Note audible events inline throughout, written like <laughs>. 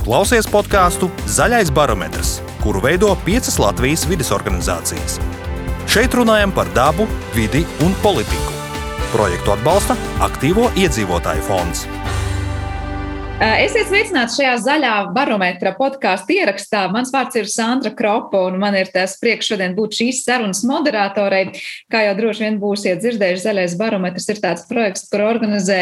Tu klausies podkāstu Zaļais barometrs, kuru veido piecas Latvijas vidas organizācijas. Šeit runājam par dabu, vidi un politiku. Projektu atbalsta Aktīvo iedzīvotāju fonds. Esiet sveicināti šajā zaļā barometra podkāstu ierakstā. Mans vārds ir Sandra Kropa, un man ir tas prieks šodien būt šīs sarunas moderatorei. Kā jau droši vien būsiet dzirdējuši, zaļais barometrs ir tāds projekts, kur organizē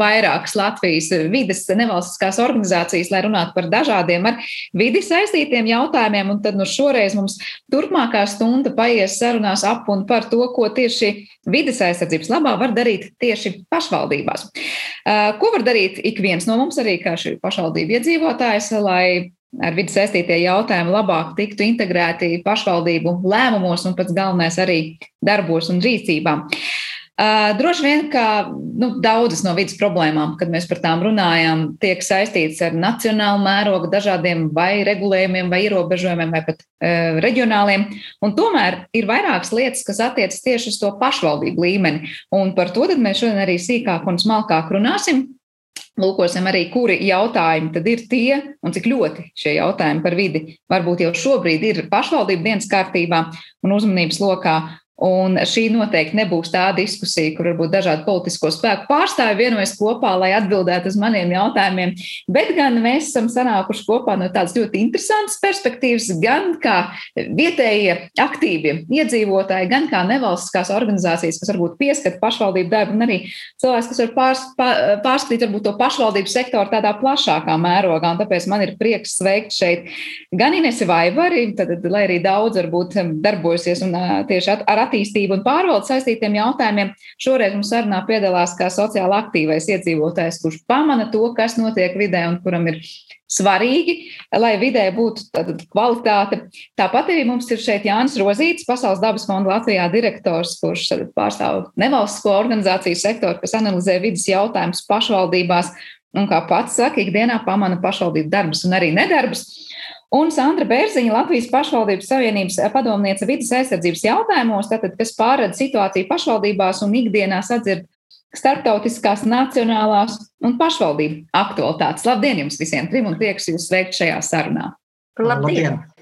vairākas Latvijas vides nevalstiskās organizācijas, lai runātu par dažādiem ar vidi saistītiem jautājumiem. Un tad nu šoreiz mums turpmākā stunda paies sarunās ap un par to, ko tieši vides aizsardzības labā var darīt tieši pašvaldībās. Ko var darīt ik viens no mums? Arī kā šī pašvaldība iedzīvotājs, lai ar vidi saistītie jautājumi labāk tiktu integrēti pašvaldību lēmumos un pats galvenais arī darbos un rīcībām. Uh, droši vien, ka nu, daudzas no vidas problēmām, kad mēs par tām runājam, tiek saistītas ar nacionālu mērogu, dažādiem vai regulējumiem, vai ierobežojumiem, vai pat uh, reģionāliem. Un tomēr ir vairākas lietas, kas attiecas tieši uz to pašvaldību līmeni. Un par to mēs šodien arī sīkāk un smalkāk runāsim. Lūkosim arī, kuri jautājumi tad ir tie, un cik ļoti šie jautājumi par vidi varbūt jau šobrīd ir pašvaldību dienas kārtībā un uzmanības lokā, Un šī noteikti nebūs tā diskusija, kur varbūt dažādu politisko spēku pārstāvji vienojas kopā, lai atbildētu uz maniem jautājumiem, bet gan mēs esam sanākuši kopā no tādas ļoti interesantas perspektīvas, gan kā vietējie aktīvie iedzīvotāji, gan kā nevalstiskās organizācijas, kas varbūt pieskata pašvaldību darbu, un arī cilvēks, kas var pārs, pārskatīt varbūt to pašvaldību sektoru tādā plašākā mērogā. Un tāpēc man ir prieks sveikt šeit gan Inesi Vaivari, tad, lai arī daudz varbūt darbojasies un tieši ar attīstību un pārvaldu saistītiem jautājumiem. Šoreiz mums sarunā piedalās kā sociāli aktīvais iedzīvotājs, kurš pamana to, kas notiek vidē un kuram ir svarīgi, lai vidē būtu kvalitāte. Tāpat arī mums ir šeit Jānis Rozīts, Pasaules dabas fonda Latvijā direktors, kurš pārstāv nevalstisko organizāciju sektoru, kas analizē vidas jautājumus pašvaldībās un, kā pats saka, ikdienā pamana pašvaldību darbus un arī nedarbus. Un Sandra Bērziņa, Latvijas pašvaldības savienības padomniece vidas aizsardzības jautājumos, tātad, kas pārredz situāciju pašvaldībās un ikdienā sadzird starptautiskās, nacionālās un pašvaldību aktualitātes. Labdien jums visiem trim un prieks jūs sveikt šajā sarunā. Labdien! Labdien.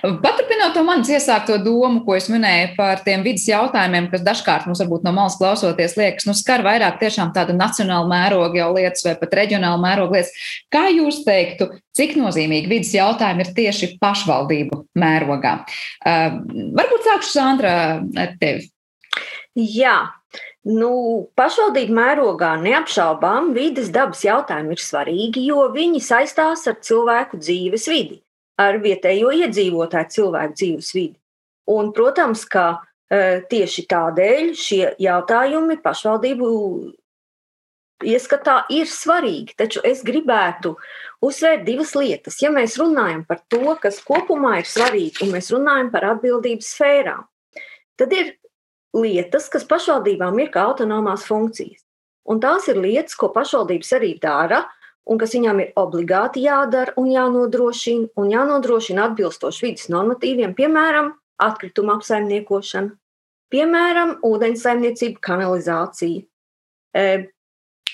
Paturpinot to manis iesākto domu, ko es minēju par tiem vidas jautājumiem, kas dažkārt mums varbūt no malas klausoties liekas, nu skar vairāk tiešām tādu nacionālu mērogu jau lietas vai pat reģionālu mērogu lietas. Kā jūs teiktu, cik nozīmīgi vidas jautājumi ir tieši pašvaldību mērogā? Uh, varbūt sākšu Sandra ar tevi. Jā, Nu, pašvaldību mērogā neapšaubām vidas dabas jautājumi ir svarīgi, jo viņi saistās ar cilvēku dzīves vidi ar vietējo iedzīvotāju cilvēku dzīves vidi. Un, protams, ka e, tieši tādēļ šie jautājumi pašvaldību ieskatā ir svarīgi. Taču es gribētu uzsvērt divas lietas. Ja mēs runājam par to, kas kopumā ir svarīgi, un mēs runājam par atbildības sfērām, tad ir lietas, kas pašvaldībām ir kā autonomās funkcijas. Un tās ir lietas, ko pašvaldības arī dara, un kas viņām ir obligāti jādara un jānodrošina, un jānodrošina atbilstoši vidas normatīviem, piemēram, atkrituma apsaimniekošana, piemēram, ūdens saimniecība, kanalizācija. E,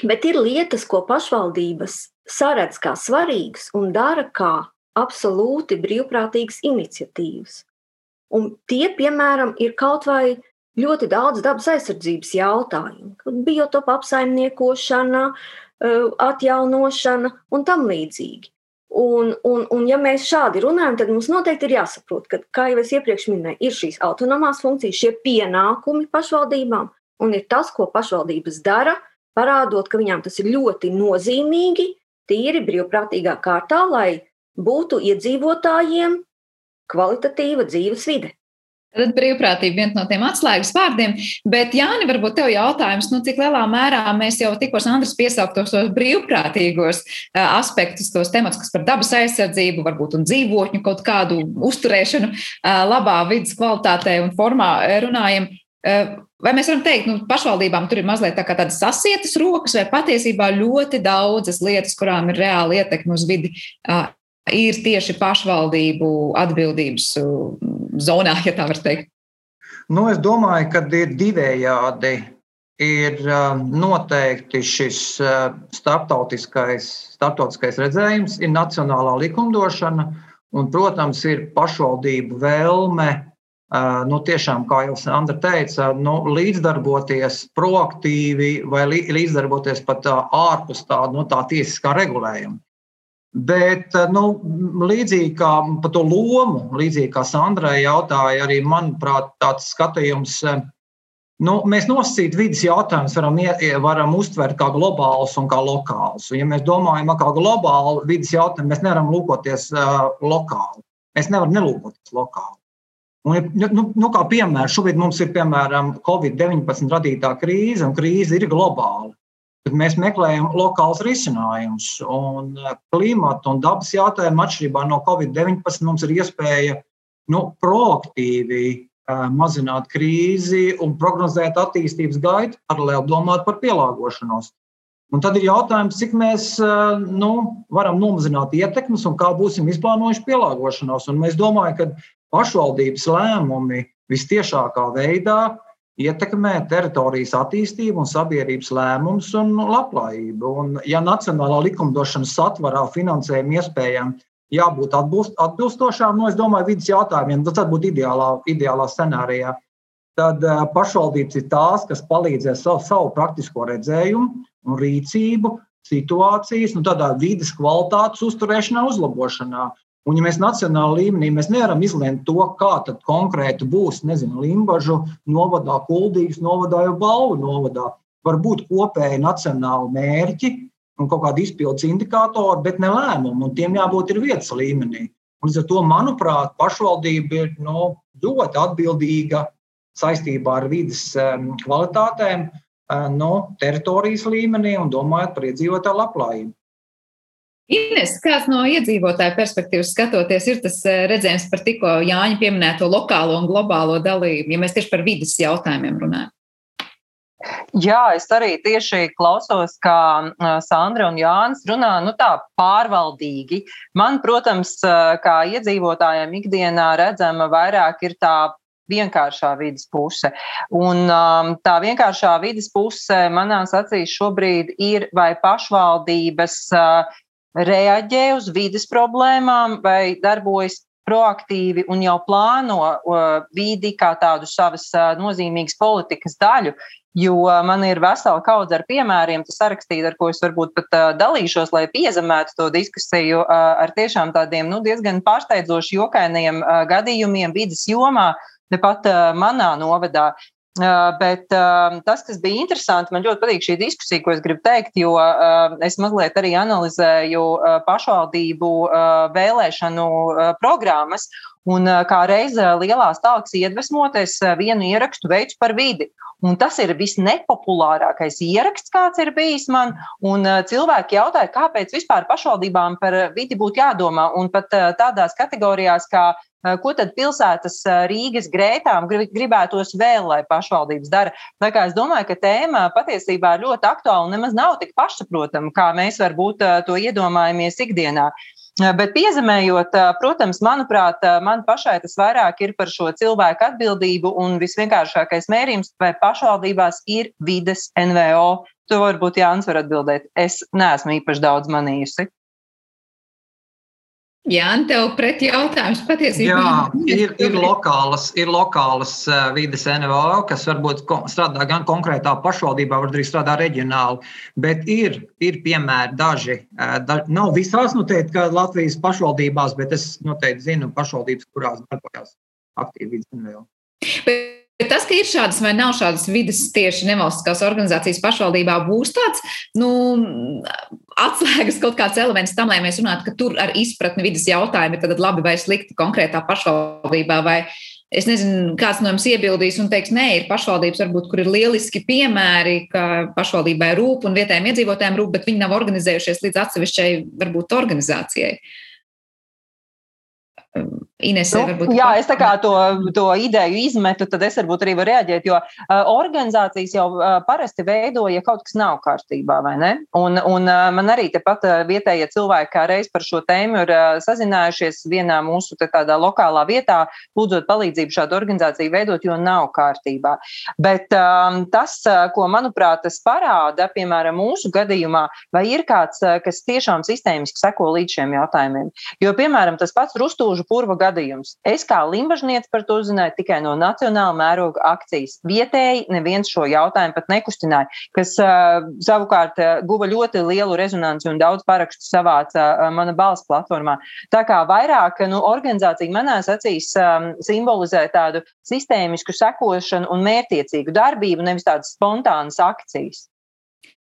bet ir lietas, ko pašvaldības saredz kā svarīgas un dara kā absolūti brīvprātīgas iniciatīvas. Un tie, piemēram, ir kaut vai ļoti daudz dabas aizsardzības jautājumu, biotopu apsaimniekošana, uh, atjaunošana un tam līdzīgi. Un, un, un, ja mēs šādi runājam, tad mums noteikti ir jāsaprot, ka, kā jau es iepriekš minēju, ir šīs autonomās funkcijas, šie pienākumi pašvaldībām, un ir tas, ko pašvaldības dara, parādot, ka viņām tas ir ļoti nozīmīgi, tīri brīvprātīgā kārtā, lai būtu iedzīvotājiem kvalitatīva dzīves vide. Tad brīvprātība viens no tiem atslēgas vārdiem. Bet, Jāni, varbūt tev jautājums, nu, cik lielā mērā mēs jau tikko Andris piesauktos tos brīvprātīgos aspektus, tos temats, kas par dabas aizsardzību, varbūt un dzīvotņu kaut kādu uzturēšanu labā vidas kvalitātē un formā runājam. Vai mēs varam teikt, ka nu, pašvaldībām tur ir mazliet tā tādas sasietas rokas, vai patiesībā ļoti daudzas lietas, kurām ir reāla ietekme uz vidi, ir tieši pašvaldību atbildības zonā, ja tā var teikt? Nu, es domāju, ka ir divējādi. ir noteikti šis starptautiskais, starptautiskais redzējums, ir nacionālā likumdošana, un, protams, ir pašvaldību vēlme nu, tiešām, kā jau Sandra teica, nu, līdzdarboties proaktīvi vai līdzdarboties pat ārpus tā, nu, tā tiesiskā regulējuma. Bet nu, līdzīgi kā par to lomu, līdzīgi kā Sandrai jautāja, arī manuprāt, tāds skatījums. Nu, mēs nosacīt vidas jautājumus varam, varam uztvert kā globālus un kā lokālus. Ja mēs domājam kā globālu vidas jautājumu, mēs nevaram lūkoties uh, lokāli. Mēs nevaram nelūkoties lokāli. Un, nu, nu, kā piemēram, šobrīd mums ir piemēram Covid-19 radītā krīze, un krīze ir globāla. Tad mēs meklējam lokālus risinājumus. Eh, klimata un dabas jautājumu atšķirībā no Covid-19 mums ir iespēja nu, proaktīvi uh, mazināt krīzi un prognozēt attīstības gaitu, paralēli domāt par pielāgošanos. Un tad ir jautājums, cik mēs uh, nu, varam nomazināt ietekmes un kā būsim izplānojuši pielāgošanos. Un mēs domājam, ka pašvaldības lēmumi vistiešākā veidā ietekmē teritorijas attīstību un sabiedrības lēmumus un labklājību. Un, ja nacionālā likumdošanas satvarā finansējuma iespējām jābūt atbilst, atbilstošām, nu, es domāju, vidas jautājumiem, tas būtu ideālā, ideālā scenārijā. Tad uh, pašvaldības ir tās, kas palīdzēs savu, savu praktisko redzējumu un rīcību, situācijas, nu, tādā vidas kvalitātes uzturēšanā, uzlabošanā. Un, ja mēs nacionālā līmenī mēs nevaram izlemt to, kā tad konkrēti būs, nezinu, Limbaģu novadā, Kuldīgas novadā, jau Balvu novadā, var būt kopēji nacionāli mērķi un kaut kādi izpildus indikātori, bet ne lēmumi, un tiem jābūt ir vietas līmenī. Un, līdz ar to, manuprāt, pašvaldība ir nu, ļoti atbildīga saistībā ar vidas kvalitātēm no teritorijas līmenī un domājot par iedzīvotāju labklājību. Ines, kāds no iedzīvotāja perspektīvas skatoties, ir tas eh, redzējums par tikko Jāņa pieminēto lokālo un globālo dalību, ja mēs tieši par vidas jautājumiem runājam? Jā, es arī tieši klausos, kā eh, Sandra un Jānis runā, nu tā pārvaldīgi. Man, protams, eh, kā iedzīvotājiem ikdienā redzama vairāk ir tā vienkāršā vidas puse. Un um, tā vienkāršā vidas puse manās acīs šobrīd ir vai pašvaldības uh, reaģē uz vidas problēmām vai darbojas proaktīvi un jau plāno vidi kā tādu savas nozīmīgas politikas daļu. Jo man ir vesela kaudze ar piemēriem, tas sarakstīt, ar ko es varbūt pat dalīšos, lai piezemētu to diskusiju ar tiešām tādiem nu, diezgan pārsteidzoši jokainiem gadījumiem vidas jomā, tepat manā novadā. Bet tas, kas bija interesanti, man ļoti patīk šī diskusija, ko es gribu teikt, jo es mazliet arī analizēju pašvaldību vēlēšanu programmas. Un kā reize lielās talks iedvesmoties, vienu ierakstu veids par vidi. Un tas ir visnepopulārākais ieraksts, kāds ir bijis man. Un cilvēki jautāja, kāpēc vispār pašvaldībām par vidi būtu jādomā. Un pat tādās kategorijās kā Ko tad pilsētas Rīgas grētām gribētos vēl, lai pašvaldības dara? Tā kā es domāju, ka tēma patiesībā ir ļoti aktuāla un nemaz nav tik pašsaprotama, kā mēs varbūt to iedomājamies ikdienā. Bet piezemējot, protams, manuprāt, man pašai tas vairāk ir par šo cilvēku atbildību, un visvienkāršākais mērījums vai pašvaldībās ir vides NVO. To varbūt Jānis var atbildēt. Es neesmu īpaši daudz manījusi. Jā, tev pret jautājums patiesībā. Jā, ir, ir lokālas, ir lokālas vides NVO, kas varbūt strādā gan konkrētā pašvaldībā, varbūt arī strādā reģionāli. Bet ir, ir piemēri daži. Da, nav visās noteikti, ka Latvijas pašvaldībās, bet es noteikti zinu pašvaldības, kurās darbojas aktīvi vides NVO. Bet Bet tas, ka ir šādas vai nav šādas vidas tieši nevalstiskās organizācijas pašvaldībā, būs tāds nu, atslēgas kaut kāds elements tam, lai mēs runātu, ka tur ar izpratni vidas jautājumi ir labi vai slikti konkrētā pašvaldībā. Vai es nezinu, kāds no jums iebildīs un teiks, nē, ir pašvaldības, varbūt, kur ir lieliski piemēri, ka pašvaldībai rūp un vietējiem iedzīvotājiem rūp, bet viņi nav organizējušies līdz atsevišķai, varbūt, organizācijai. Inesē, nu, varbūt, jā, es tā kā to, to ideju izmetu, tad es varbūt arī varu reaģēt, jo uh, organizācijas jau uh, parasti veido, ja kaut kas nav kārtībā, vai ne? Un, un uh, man arī tepat uh, vietējie cilvēki kā reiz par šo tēmu ir uh, sazinājušies vienā mūsu tādā lokālā vietā, lūdzot palīdzību šādu organizāciju veidot, jo nav kārtībā. Bet um, tas, uh, ko manuprāt, tas parāda, piemēram, mūsu gadījumā, vai ir kāds, uh, kas tiešām sistēmiski seko līdz šiem jautājumiem. Jo, piemēram, tas pats rustūžu purva gadījums. Es kā limbažniece par to uzzināju tikai no nacionāla mēroga akcijas. Vietēji neviens šo jautājumu pat nekustināja, kas uh, savukārt uh, guva ļoti lielu rezonanci un daudz parakstu savāca uh, mana balss platformā. Tā kā vairāk nu, organizācija manās acīs um, simbolizē tādu sistēmisku sekošanu un mērķiecīgu darbību, nevis tādas spontānas akcijas.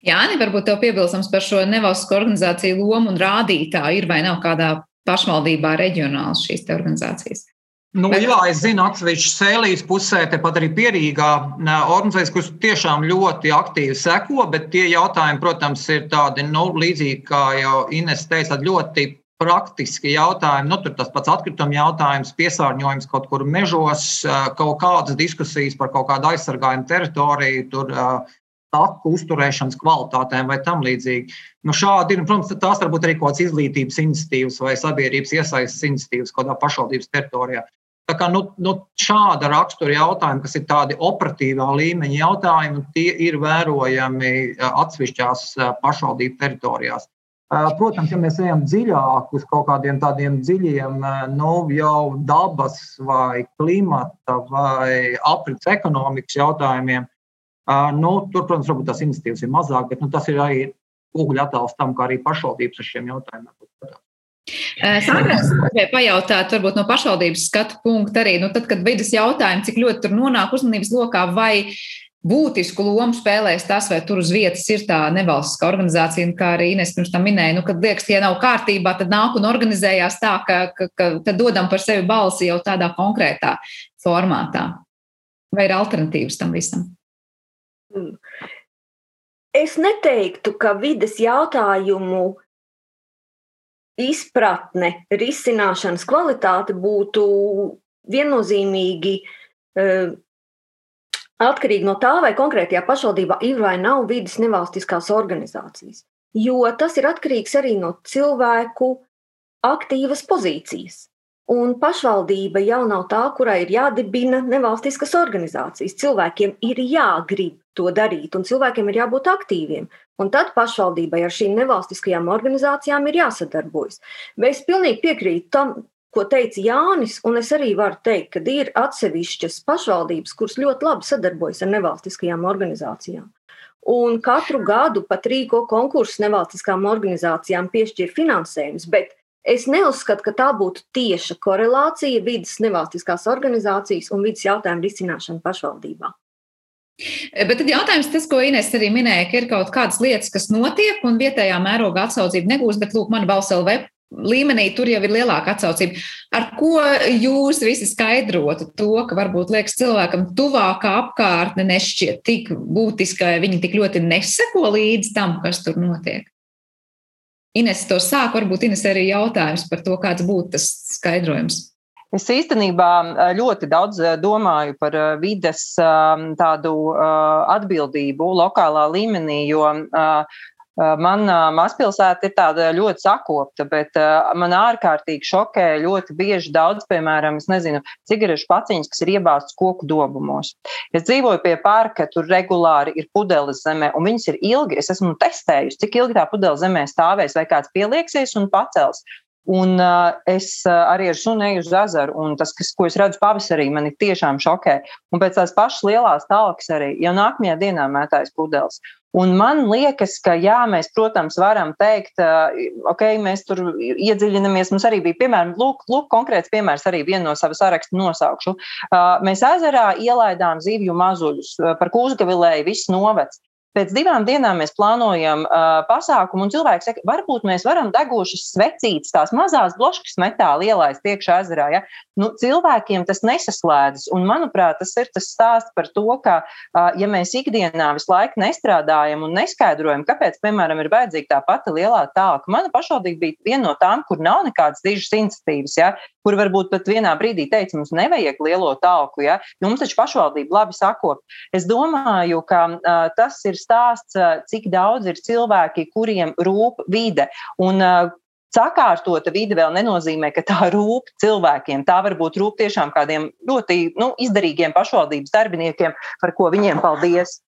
Jā, varbūt tev piebilstams par šo nevalstisko organizāciju lomu un rādītāju ir vai nav kādā pašvaldībā reģionāls šīs organizācijas. Nu, Bet... Jā, es zinu, atsevišķi sēlīs pusē, tepat arī pierīgā organizācijas, kuras tiešām ļoti aktīvi seko, bet tie jautājumi, protams, ir tādi nu, līdzīgi, kā jau Ines teica, ļoti praktiski jautājumi. Nu, tur tas pats atkrituma jautājums, piesārņojums kaut kur mežos, kaut kādas diskusijas par kaut kādu aizsargājumu teritoriju, tur taku uzturēšanas kvalitātēm vai tam līdzīgi. Nu, šādi ir, protams, tās var būt arī kaut kādas izglītības iniciatīvas vai sabiedrības iesaistas iniciatīvas kaut kādā pašvaldības teritorijā. Tā kā, nu, nu, šāda rakstura jautājumi, kas ir tādi operatīvā līmeņa jautājumi, tie ir vērojami atsevišķās pašvaldību teritorijās. Protams, ja mēs ejam dziļāk uz kaut kādiem tādiem dziļiem, nu, jau dabas vai klimata vai aprits ekonomikas jautājumiem, Nu, tur, protams, varbūt tās iniciatīvas ir mazāk, bet nu, tas ir arī ugļu attēls tam, kā arī pašvaldības ar šiem jautājumiem skatās. Sākās gribēju pajautāt, varbūt no pašvaldības skatu punkta arī, nu, tad, kad vidas jautājumi, cik ļoti tur nonāk uzmanības lokā, vai būtisku lomu spēlēs tas, vai tur uz vietas ir tā nevalstiskā organizācija, un kā arī Ines pirms tam minēja, nu, kad liekas, ja nav kārtībā, tad nāk un organizējās tā, ka, ka, ka tad dodam par sevi balsi jau tādā konkrētā formātā. Vai ir alternatīvas tam visam? Mm. Es neteiktu, ka vides jautājumu izpratne, risināšanas kvalitāte būtu viennozīmīgi uh, atkarīga no tā, vai konkrētajā pašvaldībā ir vai nav vidas nevalstiskās organizācijas. Jo tas ir atkarīgs arī no cilvēku aktīvas pozīcijas. Un pašvaldība jau nav tā, kurai ir jādibina nevalstiskas organizācijas. Cilvēkiem ir jāgrib to darīt, un cilvēkiem ir jābūt aktīviem. Un tad pašvaldībai ar šīm nevalstiskajām organizācijām ir jāsadarbojas. Bet es pilnīgi piekrītu tam, ko teica Jānis, un es arī varu teikt, ka ir atsevišķas pašvaldības, kuras ļoti labi sadarbojas ar nevalstiskajām organizācijām. Un katru gadu pat rīko konkursus nevalstiskām organizācijām, piešķir finansējumus, bet Es neuzskatu, ka tā būtu tieša korelācija vidas nevalstiskās organizācijas un vidas jautājumu risināšana pašvaldībā. Bet tad jautājums, tas, ko Inês arī minēja, ka ir kaut kādas lietas, kas notiek un vietējā mērogā atsaucību negūst, bet lūk, man balss LV līmenī tur jau ir lielāka atsaucība. Ar ko jūs visi skaidrotu to, ka varbūt liekas cilvēkam tuvākā apkārtne nešķiet tik būtiska, viņi tik ļoti neseko līdz tam, kas tur notiek? Ines to sāk, varbūt Ines arī jautājums par to, kāds būtu tas skaidrojums. Es īstenībā ļoti daudz domāju par vides tādu atbildību lokālā līmenī, jo Mana mazpilsēta ir tāda ļoti sakopta, bet man ārkārtīgi šokē ļoti bieži daudz, piemēram, nezinu, cigarešu paciņas, kas ir iebāztas koku dobumos. Es dzīvoju pie pārka, tur regulāri ir pudeles zemē, un viņas ir ilgi. Es esmu testējusi, cik ilgi tā pudele zemē stāvēs, vai kāds pielieksies un pacels. Un uh, es uh, arī ar sunu eju uz ezeru, un tas, kas, ko es redzu pavasarī, mani tiešām šokē. Un pēc tās pašas lielās talkas arī jau nākamajā dienā mētājas pudeles. Un man liekas, ka jā, mēs, protams, varam teikt, uh, ok, mēs tur iedziļinamies. Mums arī bija, piemēram, lūk, lūk konkrēts piemērs, arī viena no savas saraksta nosaukšu. Uh, mēs ezerā ielaidām zivju mazuļus, par kūzgavilēju viss novecs. Pēc divām dienām mēs plānojam uh, pasākumu, un cilvēks saka, varbūt mēs varam degošas svecītas, tās mazās bloškas metāla ielaist iekšā ezerā. Ja? Nu, cilvēkiem tas nesaslēdzas, un manuprāt, tas ir tas stāsts par to, ka, uh, ja mēs ikdienā visu laiku nestrādājam un neskaidrojam, kāpēc, piemēram, ir vajadzīga tā pati lielā tālka. Mana pašvaldība bija viena no tām, kur nav nekādas dižas iniciatīvas, ja? kur varbūt pat vienā brīdī teica, mums nevajag lielo tālku, ja? jo mums taču pašvaldība labi sakop. Es domāju, ka uh, tas ir stāsts, cik daudz ir cilvēki, kuriem rūp vide. Un, Sakārtota vide vēl nenozīmē, ka tā <laughs> rūp cilvēkiem. Tā varbūt rūp tiešām kādiem ļoti nu, izdarīgiem pašvaldības darbiniekiem, par ko viņiem paldies.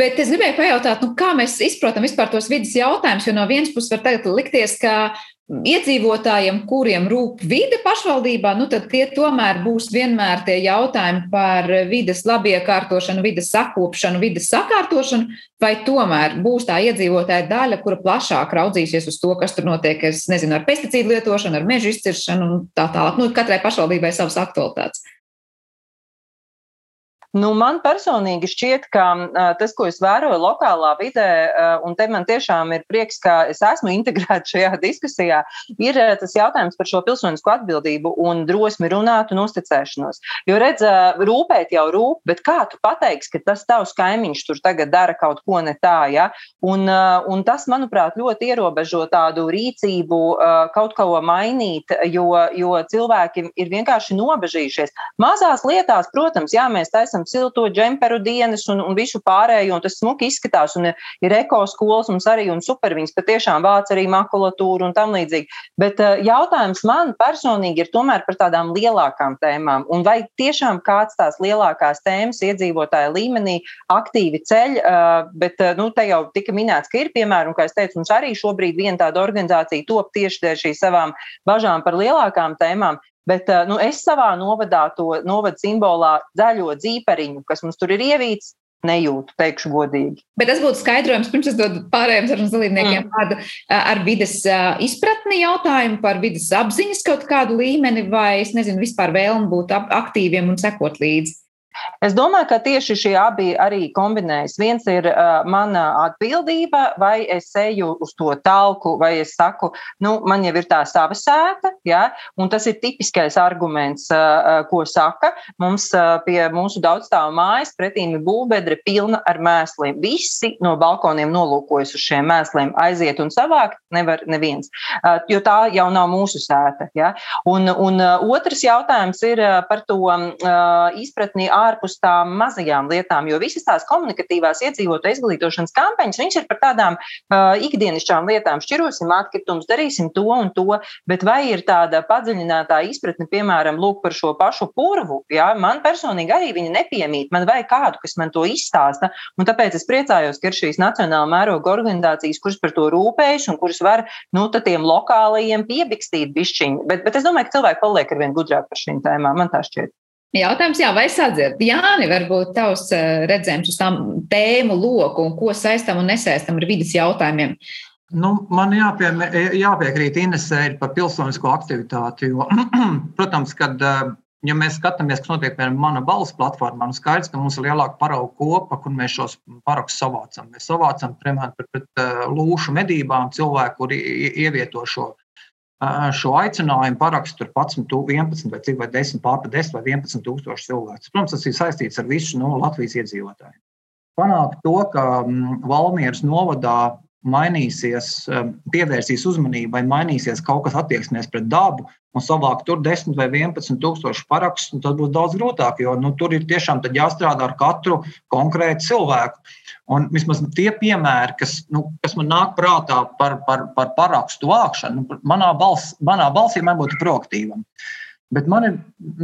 Bet es gribēju pajautāt, nu, kā mēs izprotam vispār tos vidas jautājumus, jo no vienas puses var likties, ka iedzīvotājiem, kuriem rūp vide pašvaldībā, nu tad tie tomēr būs vienmēr tie jautājumi par vides labiekārtošanu, vides sakopšanu, vides sakārtošanu, vai tomēr būs tā iedzīvotāja daļa, kura plašāk raudzīsies uz to, kas tur notiek, es nezinu, ar pesticīdu lietošanu, ar mežu izciršanu un tā tālāk. Nu, katrai pašvaldībai savas aktualitātes. Nu, man personīgi šķiet, ka tas, ko es vēroju lokālā vidē, un te man tiešām ir prieks, ka es esmu <laughs> integrēta šajā diskusijā, ir tas jautājums par šo pilsonisko atbildību un drosmi runāt un uzticēšanos. Jo, redz, rūpēt jau rūp, bet kā tu pateiksi, ka tas tavs kaimiņš tur tagad dara kaut ko ne tā, ja? Un, un tas, manuprāt, ļoti ierobežo tādu rīcību kaut ko mainīt, jo, jo cilvēki ir vienkārši nobežījušies. Mazās lietās, protams, jā, mēs taisam esam silto džemperu dienas un, un visu pārējo, un tas smuki izskatās, un ir ekoskolas mums arī, un super viņas patiešām vāc arī makulatūru un tam līdzīgi. Bet uh, jautājums man personīgi ir tomēr par tādām lielākām tēmām, un vai tiešām kāds tās lielākās tēmas iedzīvotāja līmenī aktīvi ceļ, uh, bet, uh, nu, te jau tika minēts, ka ir, piemēram, kā es teicu, mums arī šobrīd viena tāda organizācija top tieši dēļ šīs savām bažām par lielākām tēmām, Bet eh, nu, es savā novadā to novadu simbolā zaļo dzīperiņu, kas mums tur ir ievīts, nejūtu, teikšu godīgi. Bet tas būtu skaidrojums, pirms es dodu pārējiem sarunas dalībniekiem mm. kādu ar vides izpratni jautājumu par vides apziņas kaut kādu līmeni, vai es nezinu, vispār vēlmi būt aktīviem un sekot līdzi. Es domāju, ka tieši šie abi arī kombinējas. Viens ir uh, mana atbildība, vai es eju uz to talku, vai es saku, nu, man jau ir tā sava sēta, ja? un tas ir tipiskais arguments, uh, ko saka. Mums uh, pie mūsu daudzstāvu mājas pretīm ir būvbedre pilna ar mēsliem. Visi no balkoniem nolūkojas uz šiem mēsliem, aiziet un savākt nevar neviens, uh, jo tā jau nav mūsu sēta. Ja? Un, un uh, otrs jautājums ir uh, par to uh, izpratni ārpus tām mazajām lietām, jo visas tās komunikatīvās iedzīvotāju izglītošanas kampaņas, viņas ir par tādām uh, ikdienišķām lietām. Šķirosim atkritumus, darīsim to un to, bet vai ir tāda padziļinātā izpratne, piemēram, lūk par šo pašu purvu, ja? man personīgi arī viņa nepiemīt, man vajag kādu, kas man to izstāsta, un tāpēc es priecājos, ka ir šīs nacionāla mēroga organizācijas, kuras par to rūpējas un kuras var, nu, tiem lokālajiem piebikstīt bišķiņu, bet, bet es domāju, ka cilvēki paliek ar vien gudrāk par šīm tēmām, man tā šķiet. Jautājums, jā, vai sadzird? Jāni, varbūt tavs eh, redzējums uz tām tēmu loku un ko saistam un nesaistam ar vidas jautājumiem. Nu, man jāpie, jāpiekrīt Inesē par pilsonisko aktivitāti. Jo, <clears throat> protams, kad eh, ja mēs skatāmies, kas notiek piemēram mana balss platformā, nu skaidrs, ka mums ir lielāka paraugu kopa, kur mēs šos parakstus savācam. Mēs savācam, piemēram, pret, pret eh, lūšu medībām cilvēku, kuri ievieto šo šo aicinājumu parakstu 11, 11 vai cik vai 10, pārpa 10 vai 11 tūkstoši cilvēku. Protams, tas ir saistīts ar visu no Latvijas iedzīvotājiem. Panākt to, ka Valmieras novadā mainīsies, pievērsīs uzmanību vai mainīsies kaut kas attieksmēs pret dabu un savākt tur 10 vai 11 tūkstoši parakstu, tad būs daudz grūtāk, jo nu, tur ir tiešām jāstrādā ar katru konkrētu cilvēku. Un vismaz tie piemēri, kas, nu, kas man nāk prātā par, par, par parakstu vākšanu, nu, manā, bals, manā balsī man būtu proaktīvam. Bet man, ir,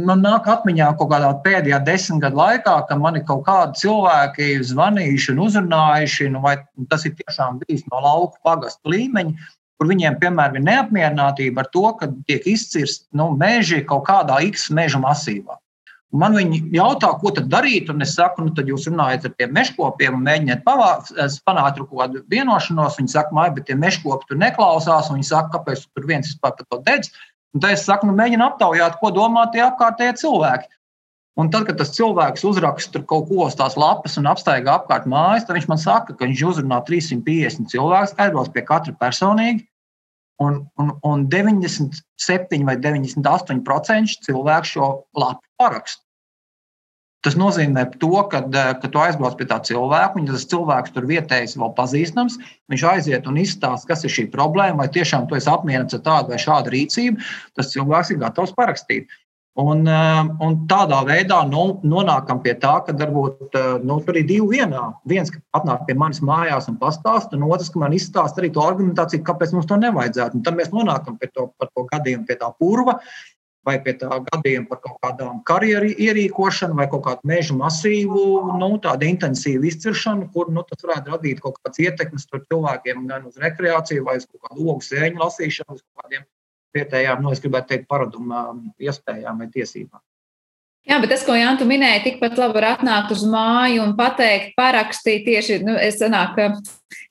man nāk atmiņā kaut kādā pēdējā desmit gadu laikā, ka man ir kaut kādi cilvēki zvanījuši un uzrunājuši, nu, vai tas ir tiešām bijis no lauku pagastu līmeņa, kur viņiem, piemēram, ir neapmierinātība ar to, ka tiek izcirst nu, meži kaut kādā X meža masīvā. Man viņi jautā, ko tad darīt, un es saku, nu, tad jūs runājat ar tiem meškopiem un mēģiniet panākt kaut kādu vienošanos. Viņi saka, mai, bet tie meškopi tur neklausās, un viņi saka, kāpēc tur viens vispār par to dedz. Un tad es saku, nu, mēģini aptaujāt, ko domā tie apkārtējie cilvēki. Un tad, kad tas cilvēks uzraksta kaut ko uz tās lapas un apstaigā apkārt mājas, tad viņš man saka, ka viņš uzrunā 350 cilvēkus, aizbrauc pie katra personīgi. Un, un, un 97 vai 98% cilvēku šo lapu parakstu. Tas nozīmē, to, ka, ka tu aizbrauc pie tā cilvēka, un ja tas cilvēks tur vietējais vēl pazīstams, viņš aiziet un izstāsta, kas ir šī problēma, vai tiešām tu esi apmierināts ar tādu vai šādu rīcību, tas cilvēks ir gatavs parakstīt. Un, un tādā veidā nu, nonākam pie tā, ka varbūt nu, tur ir divi vienā. Viens, atnāk pie manis mājās un pastāsta, un otrs, ka man izstāsta arī to argumentāciju, kāpēc mums to nevajadzētu. Un tad mēs nonākam pie to, to gadījumu, pie tā purva, vai pie tā gadījuma par kaut kādām karjeru ierīkošanu, vai kaut kādu meža masīvu, nu, tādu intensīvu izciršanu, kur nu, tas varētu radīt kaut kādas ietekmes cilvēkiem gan uz rekreāciju, vai uz kaut kādu ogu sēņu lasīšanu, uz kaut kādiem vietējām, nu, es gribētu teikt, paraduma iespējām vai tiesībām. Jā, bet tas, ko Jānis minēja, tikpat labi var atnākt uz māju un pateikt, parakstīt tieši, nu, es sanāku,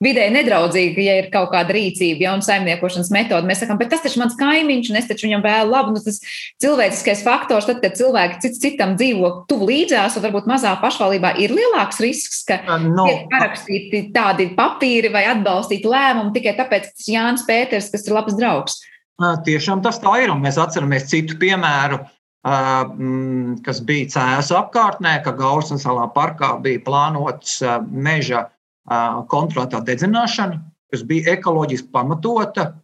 vidē nedraudzīgi, ja ir kaut kāda rīcība, ja un saimniekošanas metode. Mēs sakām, bet tas taču mans kaimiņš, un es taču viņam vēlu labu. Nu, tas cilvēciskais faktors, tad, kad cilvēki cits citam dzīvo tuvu līdzās, un varbūt mazā pašvaldībā ir lielāks risks, ka no. tiek parakstīti tādi papīri vai atbalstīti lēmumi tikai tāpēc, ka tas Jānis Pēters, kas ir labs draugs. Tiešām tas tā ir. Un mēs atceramies citu piemēru, kas bija cēlus apkārtnē, ka Gausmas salā parkā bija plānots meža kontrolētā dedzināšana, kas bija ekoloģiski pamatota,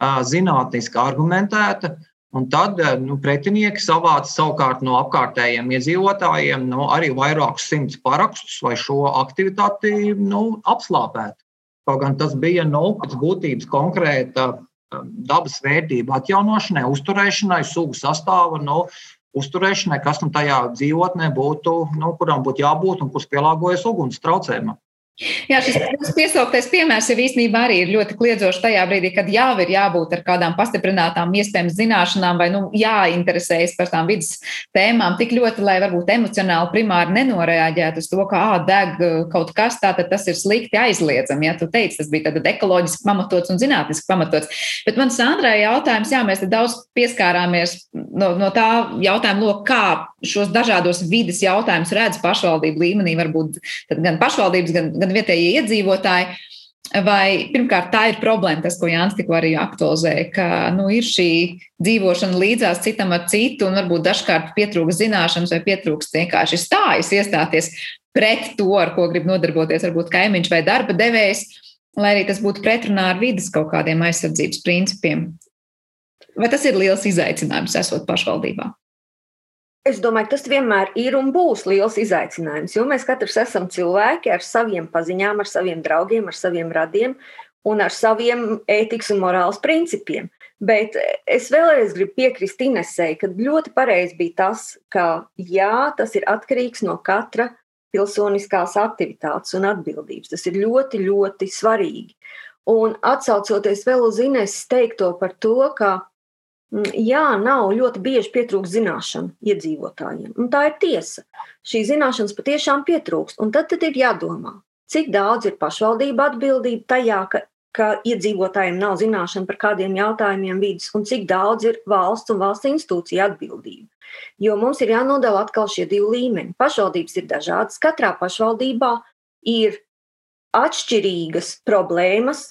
zinātniski argumentēta. Un tad nu, pretinieki savāca savukārt no apkārtējiem iedzīvotājiem nu, arī vairākus simtus parakstus, lai šo aktivitāti nu, apslāpētu. Kaut gan tas bija nu, pēc būtības konkrēta dabas vērtību atjaunošanai, uzturēšanai, sugu sastāva no nu, uzturēšanai, kas nu tajā dzīvotnē būtu, nu, kurām būtu jābūt un kuras pielāgojas uguns traucējumam. Jā, šis piesauktais piemērs jau īstenībā arī ir ļoti kliedzošs tajā brīdī, kad jau ir jābūt ar kādām pastiprinātām, iespējams, zināšanām vai nu, jāinteresējas par tām vidas tēmām tik ļoti, lai varbūt emocionāli primāri nenoreaģētu uz to, ka ā, deg kaut kas tāds, tas ir slikti aizliedzami. Ja tu teici, tas bija tad ekoloģiski pamatots un zinātniski pamatots. Bet man Sandrai jautājums, jā, mēs daudz pieskārāmies no, no tā jautājuma, no kā šos dažādos vidas jautājumus redz pašvaldību līmenī, varbūt gan pašvaldības, gan, gan vietējie iedzīvotāji. Vai pirmkārt tā ir problēma, tas, ko Jānis tikko arī aktualizēja, ka nu, ir šī dzīvošana līdzās citam ar citu, un varbūt dažkārt pietrūkst zināšanas vai pietrūkst vienkārši stājas iestāties pret to, ar ko grib nodarboties varbūt kaimiņš vai darba devējs, lai arī tas būtu pretrunā ar vidas kaut kādiem aizsardzības principiem. Vai tas ir liels izaicinājums esot pašvaldībā? Es domāju, tas vienmēr ir un būs liels izaicinājums, jo mēs katrs esam cilvēki ar saviem paziņām, ar saviem draugiem, ar saviem radiem un ar saviem ētikas un morāles principiem. Bet es vēlreiz gribu piekrist Inesei, ka ļoti pareizi bija tas, ka jā, tas ir atkarīgs no katra pilsoniskās aktivitātes un atbildības. Tas ir ļoti, ļoti svarīgi. Un atsaucoties vēl uz Ineses teikto par to, ka jā, nav ļoti bieži pietrūkst zināšanu iedzīvotājiem. Un tā ir tiesa. Šī zināšanas patiešām pietrūkst. Un tad, tad ir jādomā, cik daudz ir pašvaldība atbildība tajā, ka, ka iedzīvotājiem nav zināšana par kādiem jautājumiem vidas, un cik daudz ir valsts un valsts institūcija atbildība. Jo mums ir jānodala atkal šie divi līmeņi. Pašvaldības ir dažādas. Katrā pašvaldībā ir atšķirīgas problēmas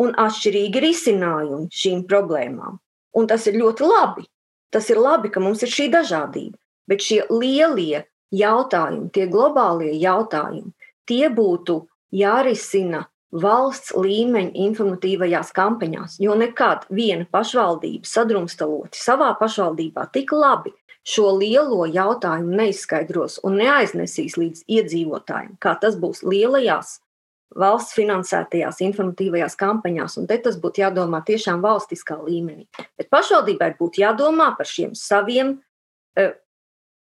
un atšķirīgi risinājumi šīm problēmām. Un tas ir ļoti labi. Tas ir labi, ka mums ir šī dažādība. Bet šie lielie jautājumi, tie globālie jautājumi, tie būtu jārisina valsts līmeņa informatīvajās kampaņās. Jo nekad viena pašvaldība sadrumstaloti savā pašvaldībā tik labi šo lielo jautājumu neizskaidros un neaiznesīs līdz iedzīvotājiem, kā tas būs lielajās valsts finansētajās informatīvajās kampaņās, un te tas būtu jādomā tiešām valstiskā līmenī. Bet pašvaldībai būtu jādomā par šiem saviem uh,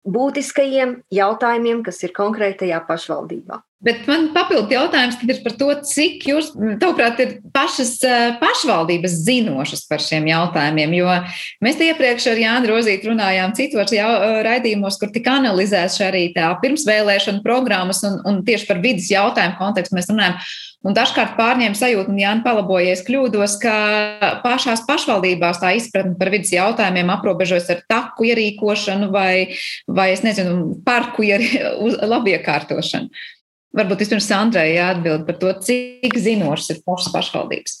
būtiskajiem jautājumiem, kas ir konkrētajā pašvaldībā. Bet man papildu jautājums ir par to, cik jūs, tavuprāt, ir pašas pašvaldības zinošas par šiem jautājumiem. Jo mēs iepriekš ar Jānu Rozītu runājām citos raidījumos, kur tika analizēts arī tā pirmsvēlēšana programmas un, un tieši par vidas jautājumu kontekstu mēs runājam. Un dažkārt pārņēma sajūtu, un Jānis palabojies kļūdos, ka pašās pašvaldībās tā izpratne par vidas jautājumiem aprobežojas ar taku ierīkošanu vai, vai es nezinu, parku labiekārtošanu. Varbūt vispirms Sandrai jāatbild par to, cik zinošas ir mūsu pašvaldības.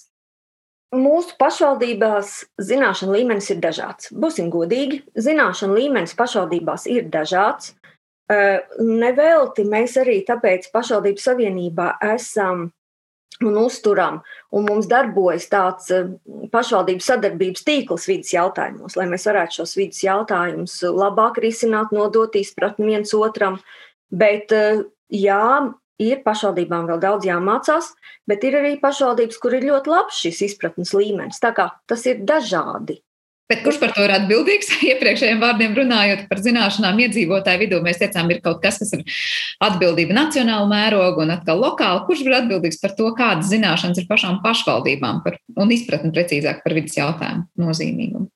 Mūsu pašvaldībās zināšanu līmenis ir dažāds. Būsim godīgi, zināšanu līmenis pašvaldībās ir dažāds. Nevelti mēs arī tāpēc pašvaldību savienībā esam un uzturam, un mums darbojas tāds pašvaldības sadarbības tīkls vidas jautājumos, lai mēs varētu šos vidas jautājumus labāk risināt, nodot izpratni viens otram. Bet, jā, ir pašvaldībām vēl daudz jāmācās, bet ir arī pašvaldības, kur ir ļoti labs šis izpratnes līmenis. Tā kā tas ir dažādi. Bet kurš par to ir atbildīgs? <laughs> Iepriekšējiem vārdiem runājot par zināšanām iedzīvotāju vidū, mēs teicām, ir kaut kas, kas ir atbildība nacionāla mēroga un atkal lokāla. Kurš ir atbildīgs par to, kādas zināšanas ir pašām pašvaldībām par, un izpratni precīzāk par vidas jautājumu nozīmīgumu?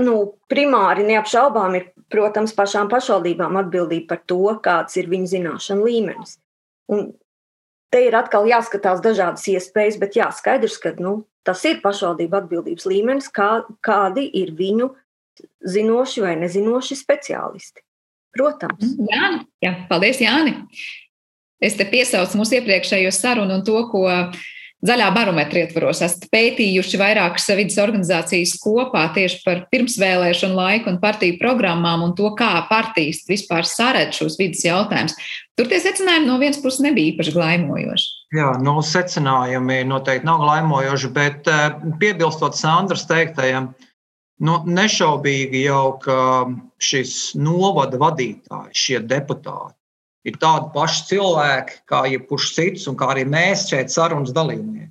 Nu, primāri neapšaubām ir, protams, pašām pašvaldībām atbildība par to, kāds ir viņu zināšanu līmenis. Un te ir atkal jāskatās dažādas iespējas, bet jā, skaidrs, ka nu, tas ir pašvaldību atbildības līmenis, kā, kādi ir viņu zinoši vai nezinoši speciālisti. Protams. Jā, jā paldies, Jāni. Es te piesaucu mūsu iepriekšējo sarunu un to, ko Zaļā barometra ietvaros esat pētījuši vairākas vidas organizācijas kopā tieši par pirmsvēlēšanu laiku un partiju programmām un to, kā partijas vispār saredz šos vidas jautājumus. Tur tie secinājumi no vienas puses nebija īpaši glaimojoši. Jā, nu, secinājumi noteikti nav glaimojoši, bet eh, piebilstot Sandras teiktajam, nu, nešaubīgi jau, ka šis novada vadītājs, šie deputāti, ir tādi paši cilvēki, kā jebkurš cits, un kā arī mēs šeit sarunas dalībnieki.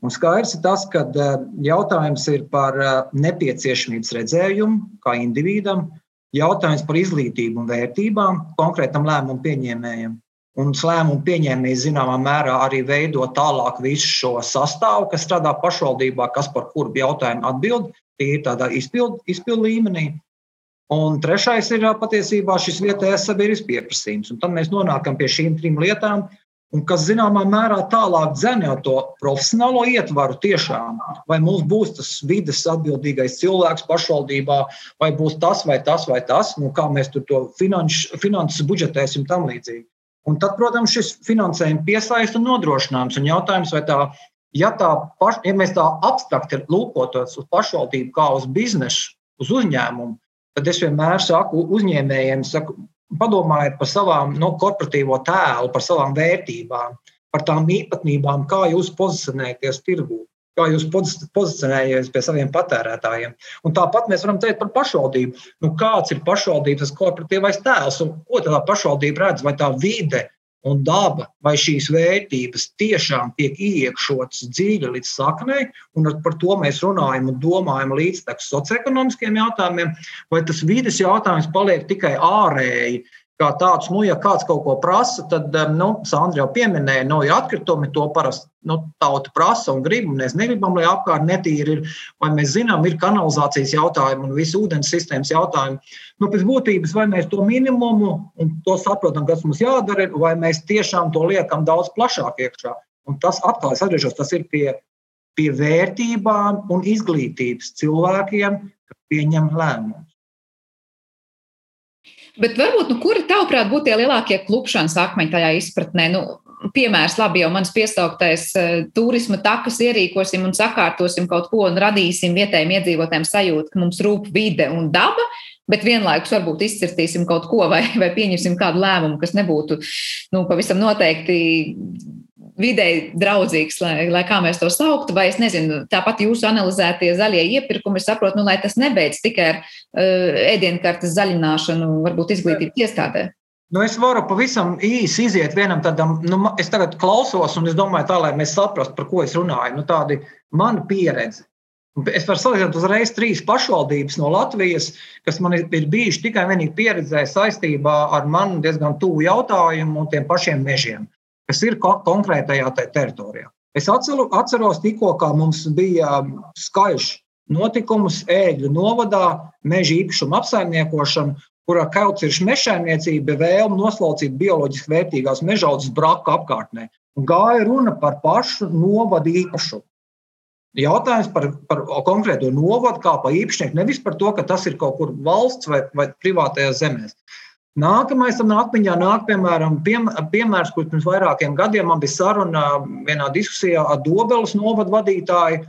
Un skaidrs ir tas, ka eh, jautājums ir par eh, nepieciešamības redzējumu kā individam, jautājums par izglītību un vērtībām konkrētam lēmumu pieņēmējam. Un lēmumu pieņēmējs zināmā mērā arī veido tālāk visu šo sastāvu, kas strādā pašvaldībā, kas par kuru jautājumu atbild. Tie ir tādā izpildu izpild līmenī. Un trešais ir patiesībā šis vietējais sabiedrības pieprasījums. Un tad mēs nonākam pie šīm trim lietām, un kas zināmā mērā tālāk dzenē to profesionālo ietvaru tiešām. Vai mums būs tas vides atbildīgais cilvēks pašvaldībā, vai būs tas vai tas vai tas, nu, kā mēs to finanš, finanses budžetēsim tam līdzīgi. Un tad, protams, šis finansējums piesaista un nodrošinājums. Un jautājums, vai tā, ja, tā paš, ja mēs tā abstrakti lūkotos uz pašvaldību kā uz biznesu, uz uzņēmumu, tad es vienmēr saku uzņēmējiem, saku, padomājiet par savām no, nu, korporatīvo tēlu, par savām vērtībām, par tām īpatnībām, kā jūs pozicionējaties tirgū. Kā jūs pozicionējaties pie saviem patērētājiem. Un tāpat mēs varam teikt par pašvaldību. Nu, kāds ir pašvaldības korporatīvais tēls un ko tā pašvaldība redz? Vai tā vide un daba, vai šīs vērtības tiešām tiek iekšotas dziļi līdz saknei, un par to mēs runājam un domājam līdztekus socioekonomiskiem jautājumiem, vai tas vides jautājums paliek tikai ārēji, kā tāds, nu, ja kāds kaut ko prasa, tad, nu, Sandra jau pieminēja, no ja atkritumi to parasti nu, tauta prasa un grib, un mēs negribam, lai apkārt netīri ir, vai mēs zinām, ir kanalizācijas jautājumi un visu ūdens sistēmas jautājumi. Nu, pēc būtības, vai mēs to minimumu un to saprotam, kas mums jādara, vai mēs tiešām to liekam daudz plašāk iekšā. Un tas atkal, es atgriežos, tas ir pie, pie vērtībām un izglītības cilvēkiem, kas pieņem lēmumus. Bet varbūt, nu, kuri tavuprāt būtu tie lielākie klupšanas akmeņi tajā izpratnē? Nu, piemērs, labi, jau mans piesauktais uh, turisma takas ierīkosim un sakārtosim kaut ko un radīsim vietējiem iedzīvotājiem sajūtu, ka mums rūp vide un daba, bet vienlaikus varbūt izcirtīsim kaut ko vai, vai pieņemsim kādu lēmumu, kas nebūtu nu, pavisam noteikti videi draudzīgs, lai, lai kā mēs to sauktu, vai es nezinu, tāpat jūsu analizētie zaļie iepirkumi, es saprotu, nu, lai tas nebeidz tikai ar uh, ēdienkartes zaļināšanu, varbūt izglītības iestādē. Nu, es varu pavisam īsi iziet vienam tādam, nu, es tagad klausos, un es domāju, tā, lai mēs saprastu, par ko es runāju. Nu, tāda ir mana pieredze. Es varu salīdzināt uzreiz trīs pašvaldības no Latvijas, kas man ir bijuši tikai vienīgi pieredzē saistībā ar man diezgan tuvu jautājumu un tiem pašiem mežiem. Kas ir ko konkrētajā teritorijā. Es atceru, atceros tikko, mums bija skaļš notikums ēģu novadā, meža īpašuma apsaimniekošana, kurā kauts ir mežsaimniecība, vēlme noslaucīt bioloģiski vērtīgās mežaudzes braku apkārtnē. Un gāja runa par pašu novadu īpašumu. Jautājums par, par konkrēto novadu, kā par īpašnieku, nevis par to, ka tas ir kaut kur valsts vai, vai privātajā zemē. Nākamais tam atmiņā nāk, piemēram, piem, piemērs, kurš pirms vairākiem gadiem man bija saruna vienā diskusijā ar Dobelas novadu vadītāju